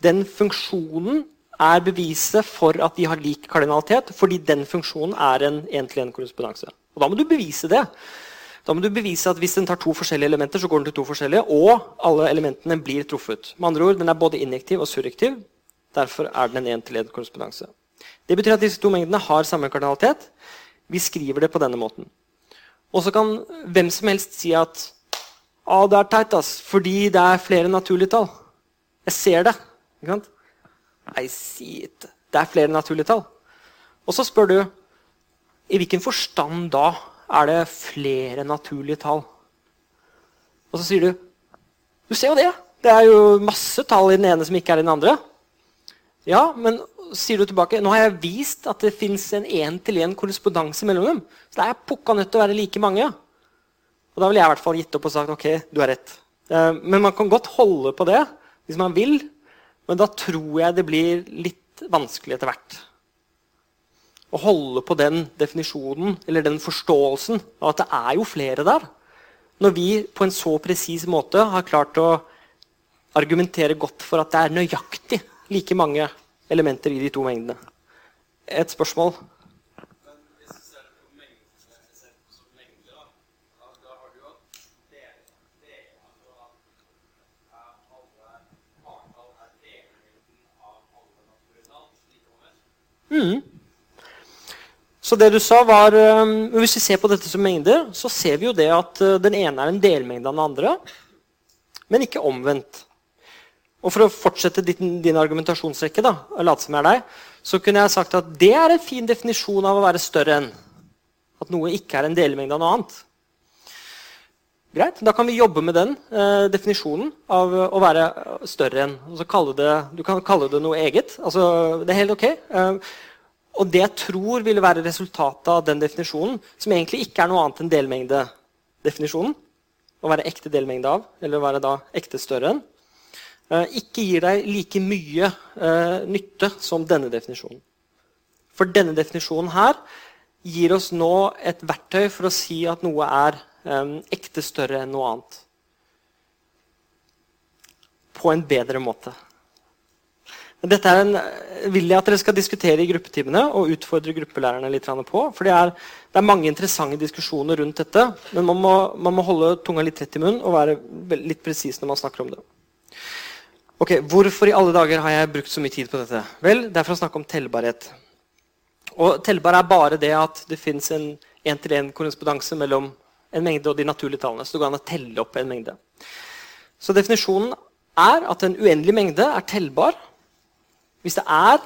Den funksjonen er beviset for at de har lik kardinalitet, fordi den funksjonen er en én-til-én-korrespondanse. Og Da må du bevise det. Da må du bevise at Hvis den tar to forskjellige elementer, så går den til to forskjellige, og alle elementene blir truffet. Med andre ord, Den er både injektiv og surrektiv. Derfor er den en én-til-én-korrespondanse. Det betyr at disse to mengdene har samme kardinalitet. Vi skriver det på denne måten. Og så kan hvem som helst si at ah, det er teit, ass, fordi det er flere naturlige tall. Jeg ser det. Ikke sant? I see it. Det er flere naturlige tall. Og så spør du i hvilken forstand da er det flere naturlige tall. Og så sier du Du ser jo det. Det er jo masse tall i den ene som ikke er i den andre. Ja, men sier du tilbake nå har jeg vist at det fins en én-til-én korrespondanse mellom dem. Så det er pukka nødt til å være like mange. Og da ville jeg i hvert fall gitt opp og sagt ok, du har rett. Eh, men man kan godt holde på det hvis man vil, men da tror jeg det blir litt vanskelig etter hvert. Å holde på den definisjonen eller den forståelsen av at det er jo flere der. Når vi på en så presis måte har klart å argumentere godt for at det er nøyaktig like mange elementer i de to mengdene. Et spørsmål? Mm. Så det du sa var, um, Hvis vi ser på dette som mengder, så ser vi jo det at uh, den ene er en delmengde av den andre, men ikke omvendt. Og For å fortsette din, din argumentasjonsrekke, da, late som jeg er deg, så kunne jeg sagt at det er en fin definisjon av å være større enn. At noe ikke er en delmengde av noe annet. Greit, Da kan vi jobbe med den eh, definisjonen av å være større enn. Det, du kan kalle det noe eget. Altså, det er helt ok. Eh, og det jeg tror ville være resultatet av den definisjonen, som egentlig ikke er noe annet enn delmengdedefinisjonen, å være ekte delmengde av, eller å være da ekte større enn, eh, ikke gir deg like mye eh, nytte som denne definisjonen. For denne definisjonen her gir oss nå et verktøy for å si at noe er ekte større enn noe annet. På en bedre måte. Dette er en, vil jeg at dere skal diskutere i gruppetimene og utfordre gruppelærerne litt på. For det er, det er, mange interessante diskusjoner rundt dette. Men man må, man må holde tunga litt rett i munnen og være litt presis når man snakker om det. Ok, Hvorfor i alle dager har jeg brukt så mye tid på dette? Vel, Det er for å snakke om tellbarhet. Og Tellbar er bare det at det fins en én-til-én-korrespondanse mellom en mengde og de naturlige tallene. Så det går an å telle opp en mengde. Så definisjonen er at en uendelig mengde er tellbar hvis det er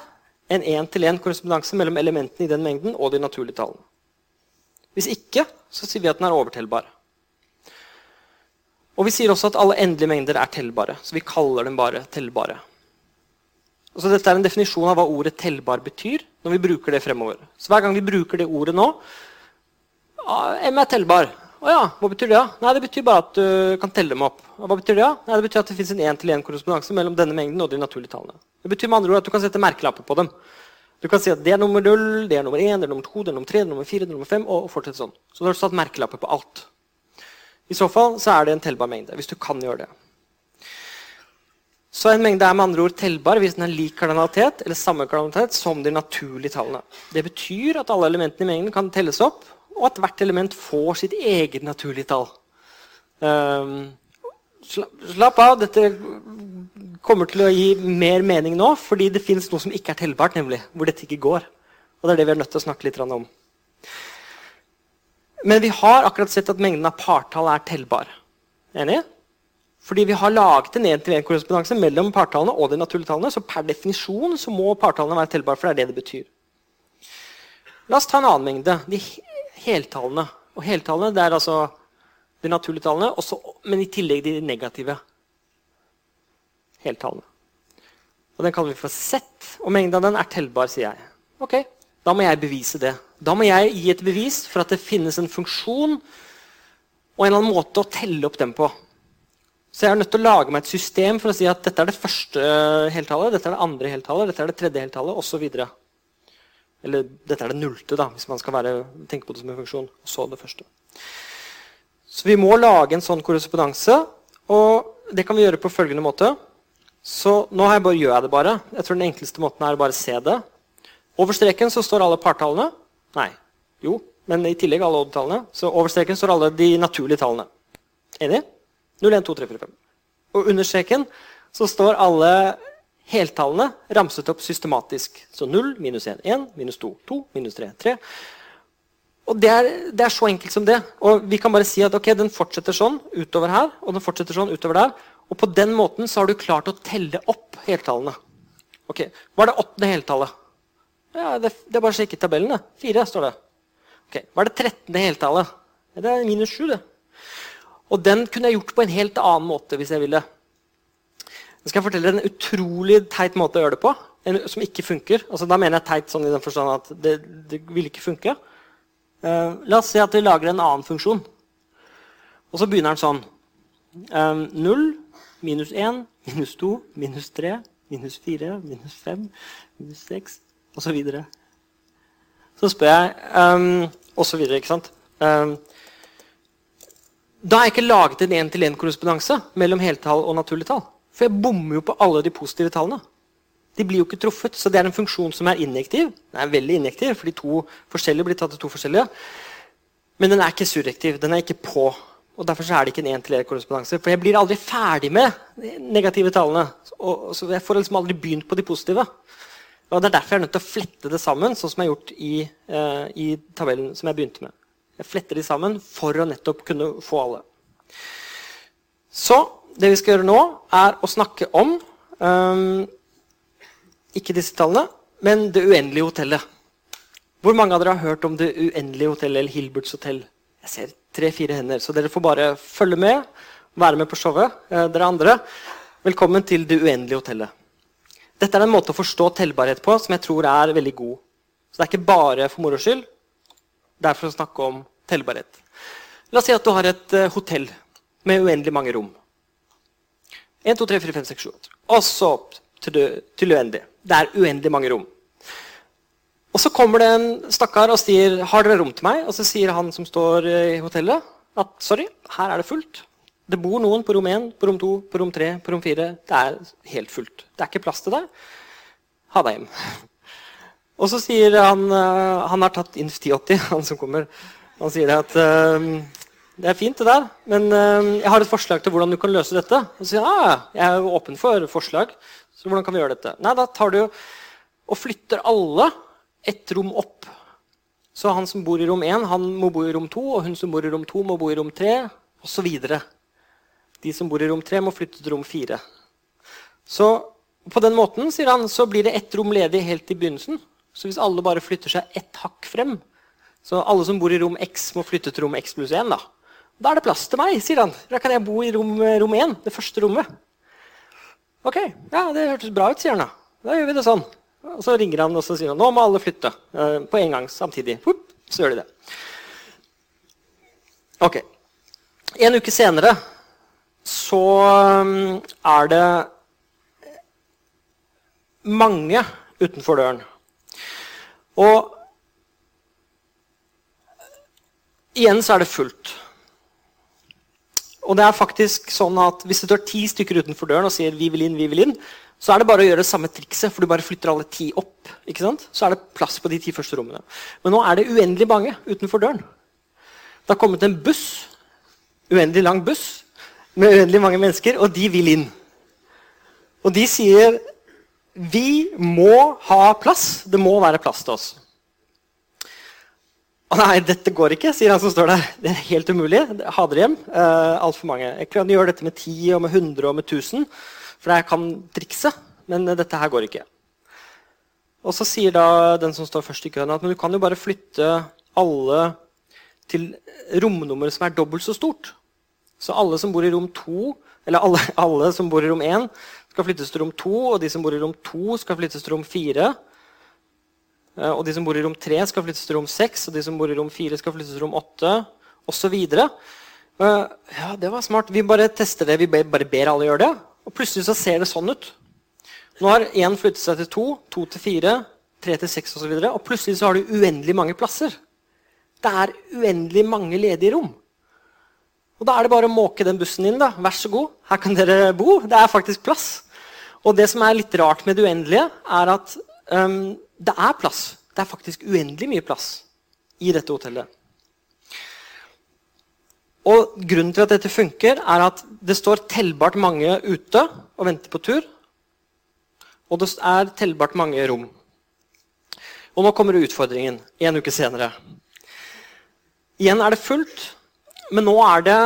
en én-til-én-korrespondanse mellom elementene i den mengden og de naturlige tallene. Hvis ikke, så sier vi at den er overtellbar. Og Vi sier også at alle endelige mengder er tellbare, så vi kaller dem bare tellbare. Og så dette er en definisjon av hva ordet 'tellbar' betyr når vi bruker det fremover. Så Hver gang vi bruker det ordet nå M er tellbar. Å ja, hva betyr det? da? Nei, Det betyr bare at du kan telle dem opp. Og hva betyr Det da? Nei, det betyr at det fins en én-til-én-korrespondanse mellom denne mengden og de naturlige tallene. Det betyr med andre ord at du kan sette merkelapper på dem. Du kan si at det er nummer 0, det er nummer 1, det er nummer 2, det er nummer 3, det er nummer 4, det er nummer 5, og fortsette sånn. Så da har du satt merkelapper på alt. I så fall så er det en tellbar mengde, hvis du kan gjøre det. Så en mengde er med andre ord tellbar hvis den har lik kardinalitet eller samme kardinalitet som de naturlige tallene. Det betyr at alle elementene i mengden kan telles opp, og at hvert element får sitt eget naturlige tall. Um, slapp av, dette kommer til å gi mer mening nå, fordi det fins noe som ikke er tellbart, nemlig, hvor dette ikke går. Og det er det vi er nødt til å snakke litt om. Men vi har akkurat sett at mengden av partall er tellbar. Enig? Fordi vi har laget en én-til-én-korrespondanse mellom partallene og de naturlige tallene. Så per definisjon så må partallene være tellbare, for det er det det betyr. La oss ta en annen mengde. De heltallene. Og heltallene det er altså de naturlige tallene, også, men i tillegg de negative heltallene. Og Den kaller vi for Z, og mengden av den er tellbar, sier jeg. Ok, Da må jeg bevise det. Da må jeg gi et bevis for at det finnes en funksjon og en eller annen måte å telle opp den på. Så jeg er nødt til å lage meg et system for å si at dette er det første heltallet, dette er det andre heltallet, dette er det tredje heltallet osv. Eller dette er det nullte, da, hvis man skal være, tenke på det som en funksjon. Og så det første. Så vi må lage en sånn korrespondanse. Og det kan vi gjøre på følgende måte. Så nå jeg bare, gjør jeg det bare. Jeg tror Den enkleste måten er å bare se det. Over streken så står alle partallene. Nei. Jo, men i tillegg alle oddtallene. Så over streken står alle de naturlige tallene. Enig? 0, 1, 2, 3, 4, 5. Og under streken så står alle heltallene ramset opp systematisk. Så 0, minus 1, 1, minus 2, 2, minus 3, 3. Og det er, det er, så enkelt som det. Og vi kan bare si at okay, den fortsetter sånn utover her, og den fortsetter sånn utover der. Og på den måten så har du klart å telle opp heltallene. Ok, Hva er det åttende heltallet? Ja, det, det er bare å sjekke tabellen. Fire, står det. Ok, Hva er det 13. heltallet? Det er minus 7, det. Og den kunne jeg gjort på en helt annen måte hvis jeg ville. Jeg skal fortelle en utrolig teit måte å gjøre det på, en, som ikke funker. Altså, da mener jeg teit sånn i den forstand at det, det vil ikke funke. Uh, la oss si at vi lager en annen funksjon. Og så begynner den sånn. Um, 0, minus 1, minus 2, minus 3, minus 4, minus 5, minus 6 osv. Så, så spør jeg um, Og så videre, ikke sant? Um, da har jeg ikke laget en én-til-én-korrespondanse mellom heltall og naturlig tall. For jeg bommer jo på alle de positive tallene. De blir jo ikke truffet, så det er en funksjon som er injektiv. Den er veldig injektiv, for de to forskjellige blir tatt til to forskjellige. Men den er ikke surrektiv. Den er ikke på. Og Derfor er det ikke en én-til-én-korrespondanse. For jeg blir aldri ferdig med de negative tallene. Og, så jeg får liksom aldri begynt på de positive. Og Det er derfor jeg er nødt til å flette det sammen, sånn som jeg har gjort i, uh, i tabellen som jeg begynte med. Jeg fletter de sammen for å nettopp kunne få alle. Så det vi skal gjøre nå, er å snakke om um, ikke disse tallene, men Det uendelige hotellet. Hvor mange av dere har hørt om Det uendelige hotellet eller Hilberts hotell? Jeg ser tre-fire hender, så dere får bare følge med. Være med på showet. Eh, dere andre, velkommen til Det uendelige hotellet. Dette er en måte å forstå tellbarhet på som jeg tror er veldig god. Så det er ikke bare for moro skyld. Det er for å snakke om tellbarhet. La oss si at du har et uh, hotell med uendelig mange rom. 1, 2, 3, 4, 5, 6, 7, 8. Og så til, til uendelig. Det er uendelig mange rom. Og Så kommer det en stakkar og sier har dere rom til meg. Og så sier han som står i hotellet, at sorry, her er det fullt. Det bor noen på rom 1, på rom 2, på rom 3, på rom 4. Det er helt fullt. Det er ikke plass til deg. Ha deg hjem. Og så sier han Han har tatt Inf 1080, han som kommer. Han sier det at uh, det er fint, det der, men uh, jeg har et forslag til hvordan du kan løse dette. Og så sier ah, jeg er åpen for forslag. Så hvordan kan vi gjøre dette? Nei, da tar du og flytter alle ett rom opp. Så han som bor i rom 1, han må bo i rom 2, og hun som bor i rom 2, må bo i rom 3, osv. De som bor i rom 3, må flytte til rom 4. Så på den måten sier han, så blir det ett rom ledig helt i begynnelsen. Så hvis alle bare flytter seg ett hakk frem, så alle som bor i rom X, må flytte til rom X pluss 1. Da Da er det plass til meg, sier han. Da kan jeg bo i rom, rom 1, det første rommet. Ok, ja, det hørtes bra ut, sier han da. Da gjør vi det sånn. Og så ringer han og så sier han, nå må alle flytte uh, på en gang samtidig. Hup, så gjør de det. Ok. En uke senere så um, er det mange utenfor døren. Og Igjen så er det fullt. Og det er faktisk sånn at Hvis det står ti stykker utenfor døren og sier 'vi vil inn', vi vil inn, så er det bare å gjøre det samme trikset, for du bare flytter alle ti opp. ikke sant? Så er det plass på de ti første rommene. Men nå er det uendelig mange utenfor døren. Det har kommet en buss, uendelig lang buss, med uendelig mange mennesker, og de vil inn. Og de sier 'vi må ha plass'. Det må være plass til oss. Å nei, dette går ikke, sier han som står der. Det er helt umulig. Ha dere hjem. Uh, Altfor mange. Jeg kan gjøre dette med 10 og med 100 og med 1000, for jeg kan trikse. Men uh, dette her går ikke. Og så sier da den som står først i køen, at men du kan jo bare flytte alle til romnummer som er dobbelt så stort. Så alle som bor i rom 2, eller alle, alle som bor i rom 1, skal flyttes til rom 2, og de som bor i rom 2, skal flyttes til rom 4. Eh, og de som bor i rom 3, skal flyttes til rom 6, og de som bor i rom 4, skal flyttes til rom 8, osv. Eh, ja, det var smart. Vi bare tester det. Vi bare ber alle gjøre det. Og plutselig så ser det sånn ut. Nå har én flyttet seg til to, to til fire, tre til seks osv. Og, så og plutselig så har du uendelig mange plasser. Det er uendelig mange ledige rom. Og Da er det bare å måke den bussen inn. da. Vær så god, her kan dere bo. Det er faktisk plass. Og det som er litt rart med det uendelige, er at um, det er plass. Det er faktisk uendelig mye plass i dette hotellet. Og Grunnen til at dette funker, er at det står tellbart mange ute og venter på tur. Og det er tellbart mange rom. Og nå kommer utfordringen en uke senere. Igjen er det fullt, men nå er det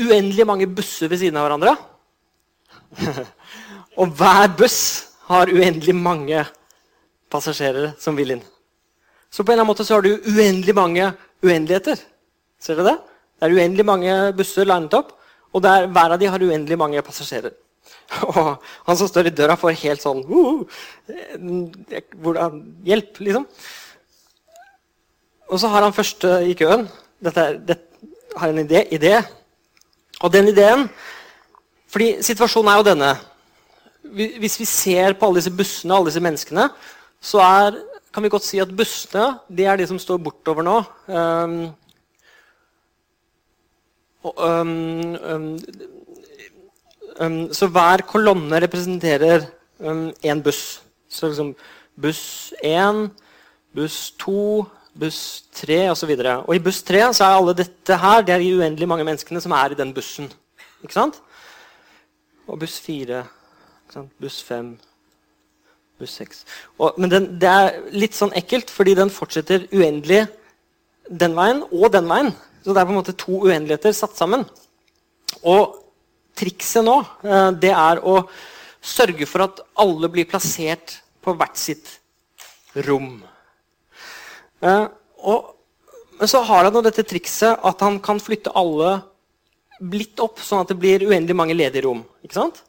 uendelig mange busser ved siden av hverandre. og hver buss har uendelig mange passasjerer som vil inn. Så på en eller annen måte så har du uendelig mange uendeligheter. Ser dere det? Det er uendelig mange busser linet opp, og der, hver av de har uendelig mange passasjerer. Og han som står i døra, får helt sånn uh, hvordan, Hjelp, liksom. Og så har han første i køen. Dette, dette har en idé, idé. Og den ideen fordi situasjonen er jo denne. Hvis vi ser på alle disse bussene og alle disse menneskene, så er, kan vi godt si at bussene det er de som står bortover nå. Um, og, um, um, så hver kolonne representerer én buss. Så liksom buss 1, buss 2, buss 3 osv. Og, så og i buss 3 så er alle dette her, det er de uendelig mange menneskene som er i den bussen. Ikke sant? Og buss 4, buss 5, buss 6 og, Men den, det er litt sånn ekkelt, fordi den fortsetter uendelig den veien og den veien. Så det er på en måte to uendeligheter satt sammen. Og trikset nå eh, det er å sørge for at alle blir plassert på hvert sitt rom. Eh, og, så har han dette trikset at han kan flytte alle litt opp, sånn at det blir uendelig mange ledige rom. Ikke sant?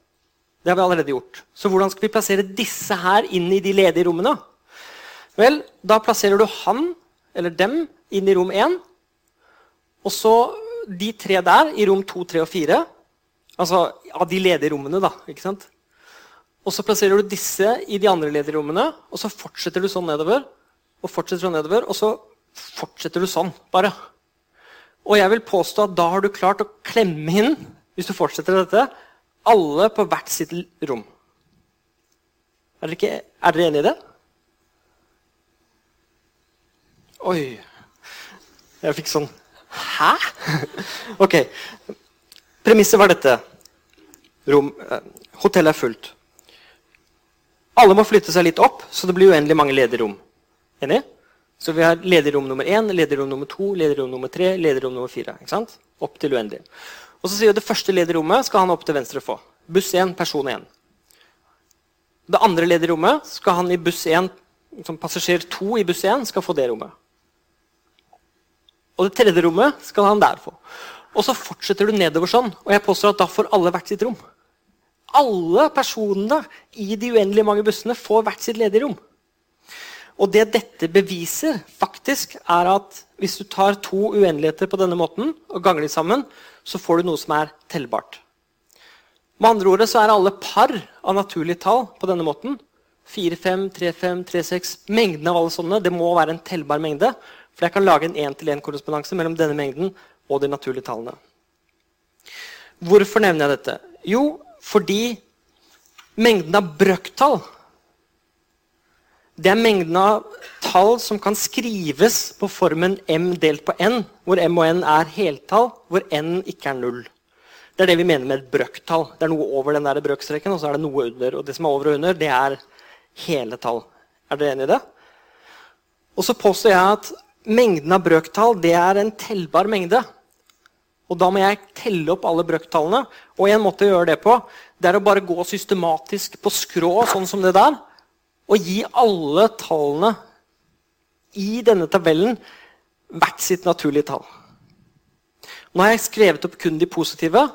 Det har vi allerede gjort. Så hvordan skal vi plassere disse her inn i de ledige rommene? Vel, da plasserer du han eller dem inn i rom 1. Og så de tre der i rom 2, 3 og 4. Altså av de ledige rommene, da. ikke sant? Og så plasserer du disse i de andre ledige rommene, og så fortsetter du sånn nedover. Og fortsetter sånn nedover, og så fortsetter du sånn, bare. Og jeg vil påstå at da har du klart å klemme inn hvis du fortsetter dette, alle på hvert sitt rom. Er dere, ikke, er dere enige i det? Oi. Jeg fikk sånn Hæ? ok. Premisset var dette. Rom, eh, hotellet er fullt. Alle må flytte seg litt opp, så det blir uendelig mange ledige rom. Enig? Så vi har lederom nummer én, lederom nummer to, lederom nummer tre, lederom nummer fire. ikke sant? Opp til uendelig. Og så sier Det første lederommet skal han opp til venstre få. Buss 1, person 1. Det andre lederommet skal han i buss 1, som passasjer 2 i buss 1 skal få det rommet. Og det tredje rommet skal han der få. Og så fortsetter du nedover sånn, og jeg påstår at da får alle hvert sitt rom. Alle personene i de uendelig mange bussene får hvert sitt ledige rom. Og det dette beviser, faktisk, er at hvis du tar to uendeligheter på denne måten og ganger de sammen, så får du noe som er tellbart. Med andre ord så er alle par av naturlige tall på denne måten. 4, 5, 3, 5, 3, 6. Mengden av alle sånne det må være en tellbar mengde. For jeg kan lage en én-til-én-korrespondanse mellom denne mengden og de naturlige tallene. Hvorfor nevner jeg dette? Jo, fordi mengden av brøktall det er mengden av tall som kan skrives på formen m delt på n, hvor m og n er heltall, hvor n ikke er null. Det er det vi mener med et brøktall. Det er noe over den der brøkstreken, og så er det noe under. Og det som er over og under, det er hele tall. Er dere enig i det? Og så påstår jeg at mengden av brøktall det er en tellbar mengde. Og da må jeg telle opp alle brøktallene. Og en måte å gjøre det på, det er å bare gå systematisk på skrå, sånn som det der og gi alle tallene i denne tabellen hvert sitt naturlige tall. Nå har jeg skrevet opp kun de positive,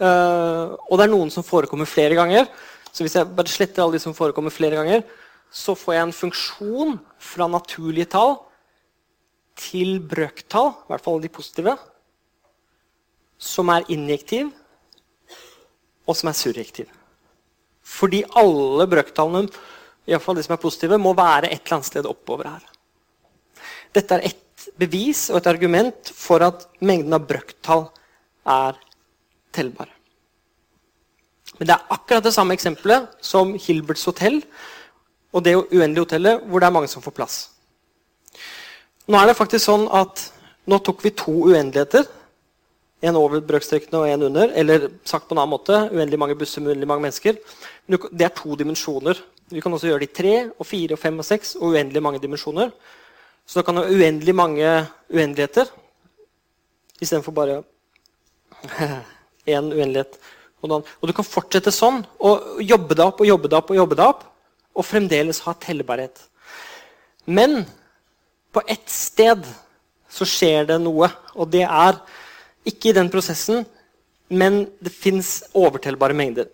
eh, og det er noen som forekommer flere ganger. Så hvis jeg bare sletter alle de som forekommer flere ganger, så får jeg en funksjon fra naturlige tall til brøktall, i hvert fall de positive, som er injektiv, og som er surjektiv. Fordi alle brøktallene iallfall de som er positive, må være et eller annet sted oppover her. Dette er et bevis og et argument for at mengden av brøktall er tellbar. Men det er akkurat det samme eksempelet som Hilberts hotell og det uendelige hotellet, hvor det er mange som får plass. Nå er det faktisk sånn at nå tok vi to uendeligheter. En over brøkstrekene og en under. Eller sagt på en annen måte, uendelig mange busser med uendelig mange mennesker. Det er to dimensjoner vi kan også gjøre det i tre, og fire, og fem og seks og uendelig mange dimensjoner. Så da kan du ha uendelig mange uendeligheter istedenfor bare én uendelighet. Og, du kan fortsette sånn og jobbe deg opp og jobbe deg opp og jobbe deg opp, og fremdeles ha tellbarhet. Men på ett sted så skjer det noe. Og det er ikke i den prosessen, men det fins overtellbare mengder.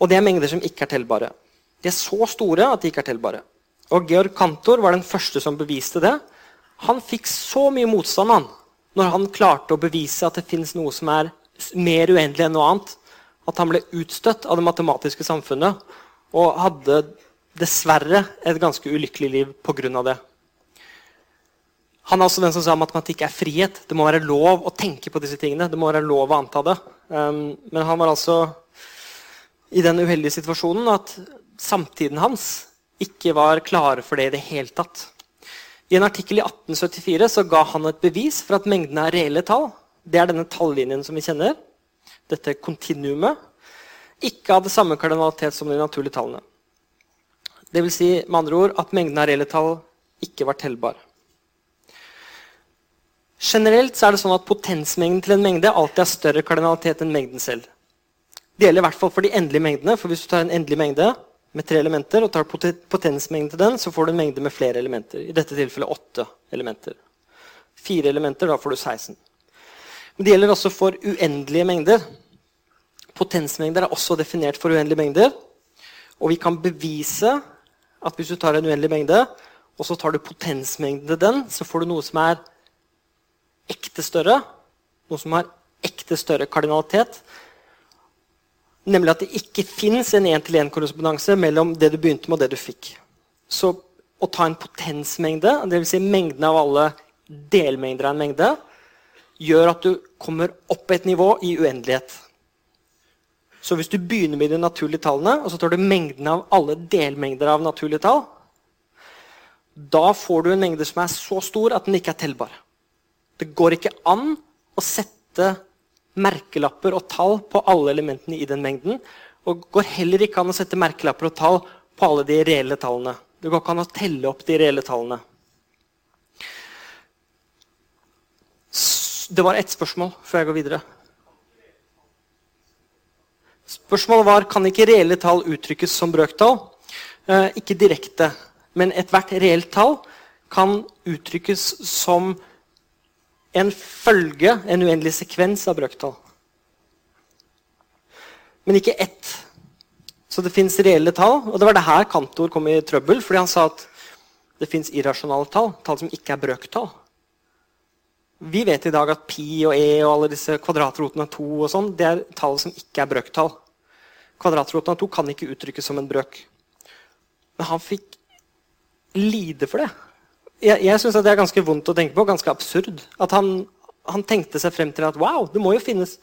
Og det er mengder som ikke er tellbare. De er så store at de ikke er tellbare. Og Georg Kantor var den første som beviste det. Han fikk så mye motstand han, når han klarte å bevise at det fins noe som er mer uendelig enn noe annet, at han ble utstøtt av det matematiske samfunnet og hadde dessverre et ganske ulykkelig liv pga. det. Han er også den som sa at matematikk er frihet. Det må være lov å tenke på disse tingene. Det må være lov å anta det. Um, men han var altså i den uheldige situasjonen at samtiden hans ikke var klare for det i det hele tatt. I en artikkel i 1874 så ga han et bevis for at mengdene er reelle tall. Det er denne tallinjen som vi kjenner. Dette kontinuumet. Ikke hadde samme kardinalitet som de naturlige tallene. Det vil si, med andre ord at mengden av reelle tall ikke var tellbar. Generelt er det sånn at potensmengden til en mengde alltid har større kardinalitet enn mengden selv. Det gjelder i hvert fall for de endelige mengdene. for Hvis du tar en endelig mengde med tre elementer og tar potensmengden til den, så får du en mengde med flere elementer. I dette tilfellet åtte elementer. Fire elementer, da får du 16. Men det gjelder også for uendelige mengder. Potensmengder er også definert for uendelige mengder. Og vi kan bevise at hvis du tar en uendelig mengde, og så tar du potensmengden til den, så får du noe som er ekte større. Noe som har ekte større kardinalitet. Nemlig at det ikke fins en én-til-én-korrespondanse mellom det du begynte med, og det du fikk. Så å ta en potensmengde, dvs. Si mengden av alle delmengder av en mengde, gjør at du kommer opp et nivå i uendelighet. Så hvis du begynner med de naturlige tallene, og så tar du mengden av alle delmengder av naturlige tall, da får du en mengde som er så stor at den ikke er tellbar. Det går ikke an å sette merkelapper og tall på alle elementene i den mengden. Og går heller ikke an å sette merkelapper og tall på alle de reelle tallene. Det går ikke an å telle opp de reelle tallene. Det var ett spørsmål før jeg går videre. Spørsmålet var kan ikke reelle tall uttrykkes som brøktall. Eh, ikke direkte, men ethvert reelt tall kan uttrykkes som en følge, en uendelig sekvens av brøktall. Men ikke ett. Så det fins reelle tall. Og det var det her Kantor kom i trøbbel, fordi han sa at det fins irrasjonale tall, tall som ikke er brøktall. Vi vet i dag at pi og e og alle disse kvadratrotene av to og sånn, det er tall som ikke er brøktall. Kvadratroten av to kan ikke uttrykkes som en brøk. Men han fikk lide for det. Jeg, jeg syns det er ganske vondt å tenke på, ganske absurd. At han, han, tenkte seg frem til at wow, det må jo finnes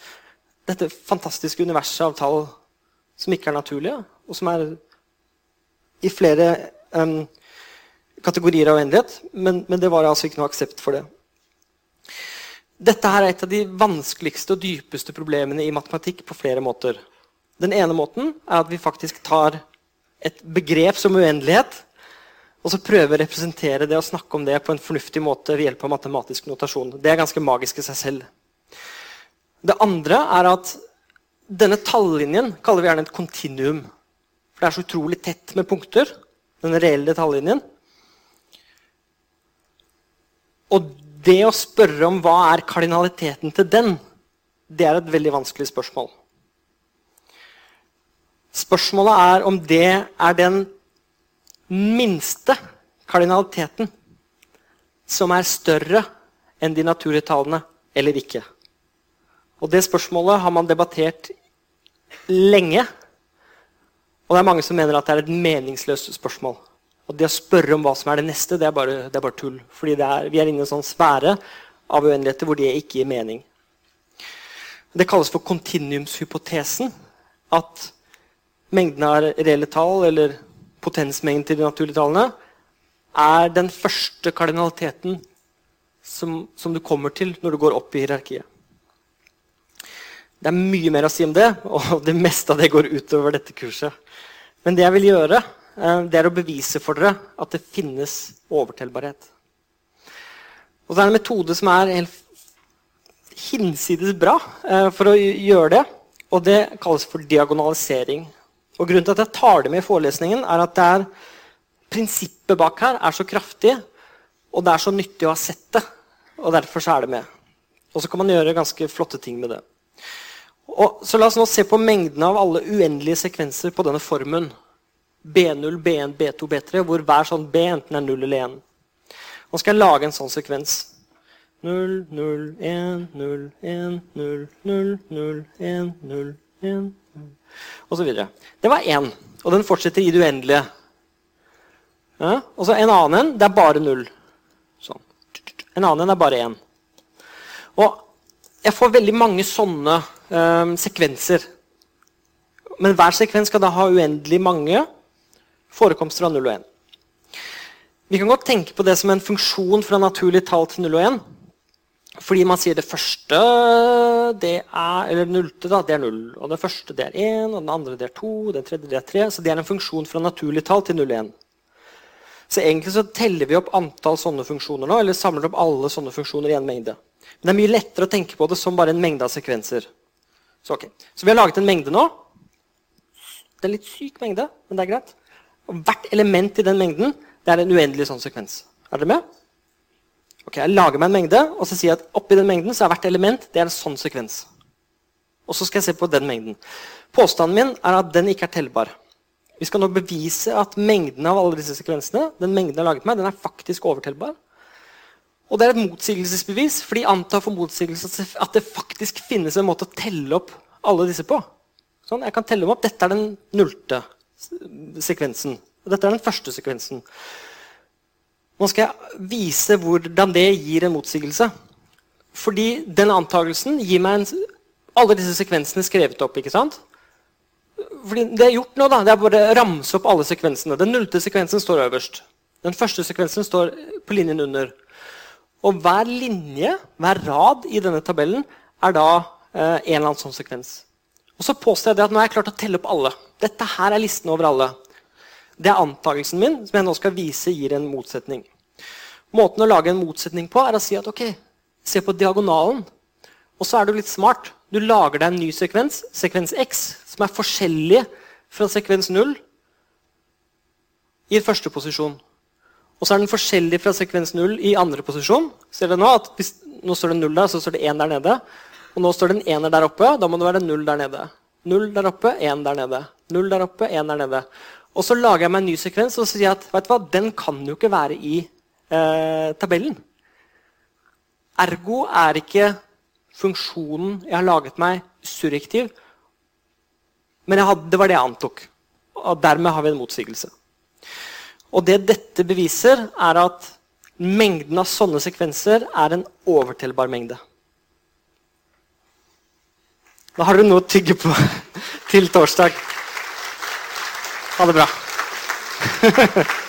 dette fantastiske universet av tall som ikke er naturlige, og som er i flere um, kategorier av uendelighet. Men, men, det var altså ikke noe aksept for det. Dette her er et av de vanskeligste og dypeste problemene i matematikk på flere måter. Den ene måten er at vi faktisk tar et begrep som uendelighet, og så prøver å representere det og snakke om det på en fornuftig måte ved hjelp av matematisk notasjon. Det er ganske magisk i seg selv. Det andre er at denne tallinjen kaller vi gjerne et kontinuum. For det er så utrolig tett med punkter. den reelle tallinjen. Og det å spørre om hva er kardinaliteten til den, det er et veldig vanskelig spørsmål. Spørsmålet er om det er den minste kardinaliteten som er større enn de naturlige eller ikke. Og Det spørsmålet har man debattert lenge. Og det er mange som mener at det er et meningsløst spørsmål. Og Det å spørre om hva som er det neste, det er bare, det er bare tull. Fordi er, vi er inne i en sånn sfære av uendeligheter hvor det ikke gir mening. Det kalles for kontinuumshypotesen. At mengden av reelle tall, eller potensmengden til de naturlige tallene, er den første kardinaliteten som, som, du kommer til når du går opp i hierarkiet. Det er mye mer å si om det, og det meste av det går utover dette kurset. Men det jeg vil gjøre, eh, det er å bevise for dere at det finnes overtellbarhet. Og det er en metode som er helt hinsides bra eh, for å gjøre det. Og det kalles for diagonalisering. Og Grunnen til at jeg tar det med i forelesningen, er at er, prinsippet bak her er så kraftig Og det er så nyttig å ha sett det, og derfor er det med. Og så kan man gjøre ganske flotte ting med det. Og, så La oss nå se på mengden av alle uendelige sekvenser på denne formen. B0, B1, B2, B3, hvor hver sånn B enten er 0 eller 1. Nå skal jeg lage en sånn sekvens. 0, 0, 1, 0, 1, 0, 0, 0, 1, 0, 1, 0, og videre. Det var én, og den fortsetter i det uendelige. Ja? Og så en annen en, det er bare null. Sånn. En annen en er bare én. Og jeg får veldig mange sånne um, sekvenser. Men hver sekvens skal da ha uendelig mange forekomster av 0 og 1. Vi kan godt tenke på det som en funksjon fra naturlig tall til 0 og 1. Fordi man sier det første det er, eller nullte da, det er 0. Og det første det er 1, og den andre det er 2, den tredje det er 3. Så det er en funksjon fra naturlig tall til 0 og 1. Så egentlig så teller vi opp antall sånne funksjoner nå, eller samler opp alle sånne funksjoner i en mengde. Men det er mye lettere å tenke på det som bare en mengde av sekvenser. Så, okay. så vi har laget en mengde nå. Det er en litt syk mengde, men det er greit. Og hvert element i den mengden det er en uendelig sånn sekvens. Er dere med? Ok, Jeg lager meg en mengde, og så sier jeg at oppi den mengden så er hvert element det er en sånn sekvens. Og så skal jeg se på den mengden. Påstanden min er at den ikke er tellbar. Vi skal nå bevise at mengden av alle disse sekvensene den mengden jeg har laget meg, den er faktisk overtellbar. Og det er et motsigelsesbevis, fordi antar for motsigelse at det faktisk finnes en måte å telle opp alle disse på. Sånn, jeg kan telle dem opp. Dette er den nullte sekvensen. Og dette er den første sekvensen. Nå skal jeg vise hvordan det gir en motsigelse. Fordi den antakelsen gir meg en, alle disse sekvensene skrevet opp. ikke sant? fordi det er gjort nå, da, det er bare å ramse opp alle sekvensene. Den nullte sekvensen står øverst. Den første sekvensen står på linjen under. Og hver linje, hver rad i denne tabellen, er da eh, en eller annen sånn sekvens. Og så påstår jeg at nå har jeg klart å telle opp alle. Dette her er listen over alle. Det er antakelsen min, som jeg nå skal vise gir en motsetning. Måten å lage en motsetning på er å si at ok, se på diagonalen. Og så er du litt smart. Du lager deg en ny sekvens, sekvens X, som er forskjellig fra sekvens 0 i første posisjon. Og så er den forskjellig fra sekvens 0 i andre posisjon. Ser dere Nå at hvis, nå står det 0 der, så står det 1 der nede. Og nå står det en 1 der oppe. Da må det være 0 der nede. 0 der oppe, 1 der nede. 0 der oppe, 1 der nede. Og så lager jeg meg en ny sekvens og så sier jeg at vet du hva, den kan jo ikke være i eh, tabellen. Ergo er ikke funksjonen jeg har laget meg, surrektiv. Men hadde, det var det jeg antok. Og dermed har vi en motsigelse. Og det dette beviser, er at mengden av sånne sekvenser er en overtellbar mengde. Da har dere noe å tygge på til torsdag. Ha det bra.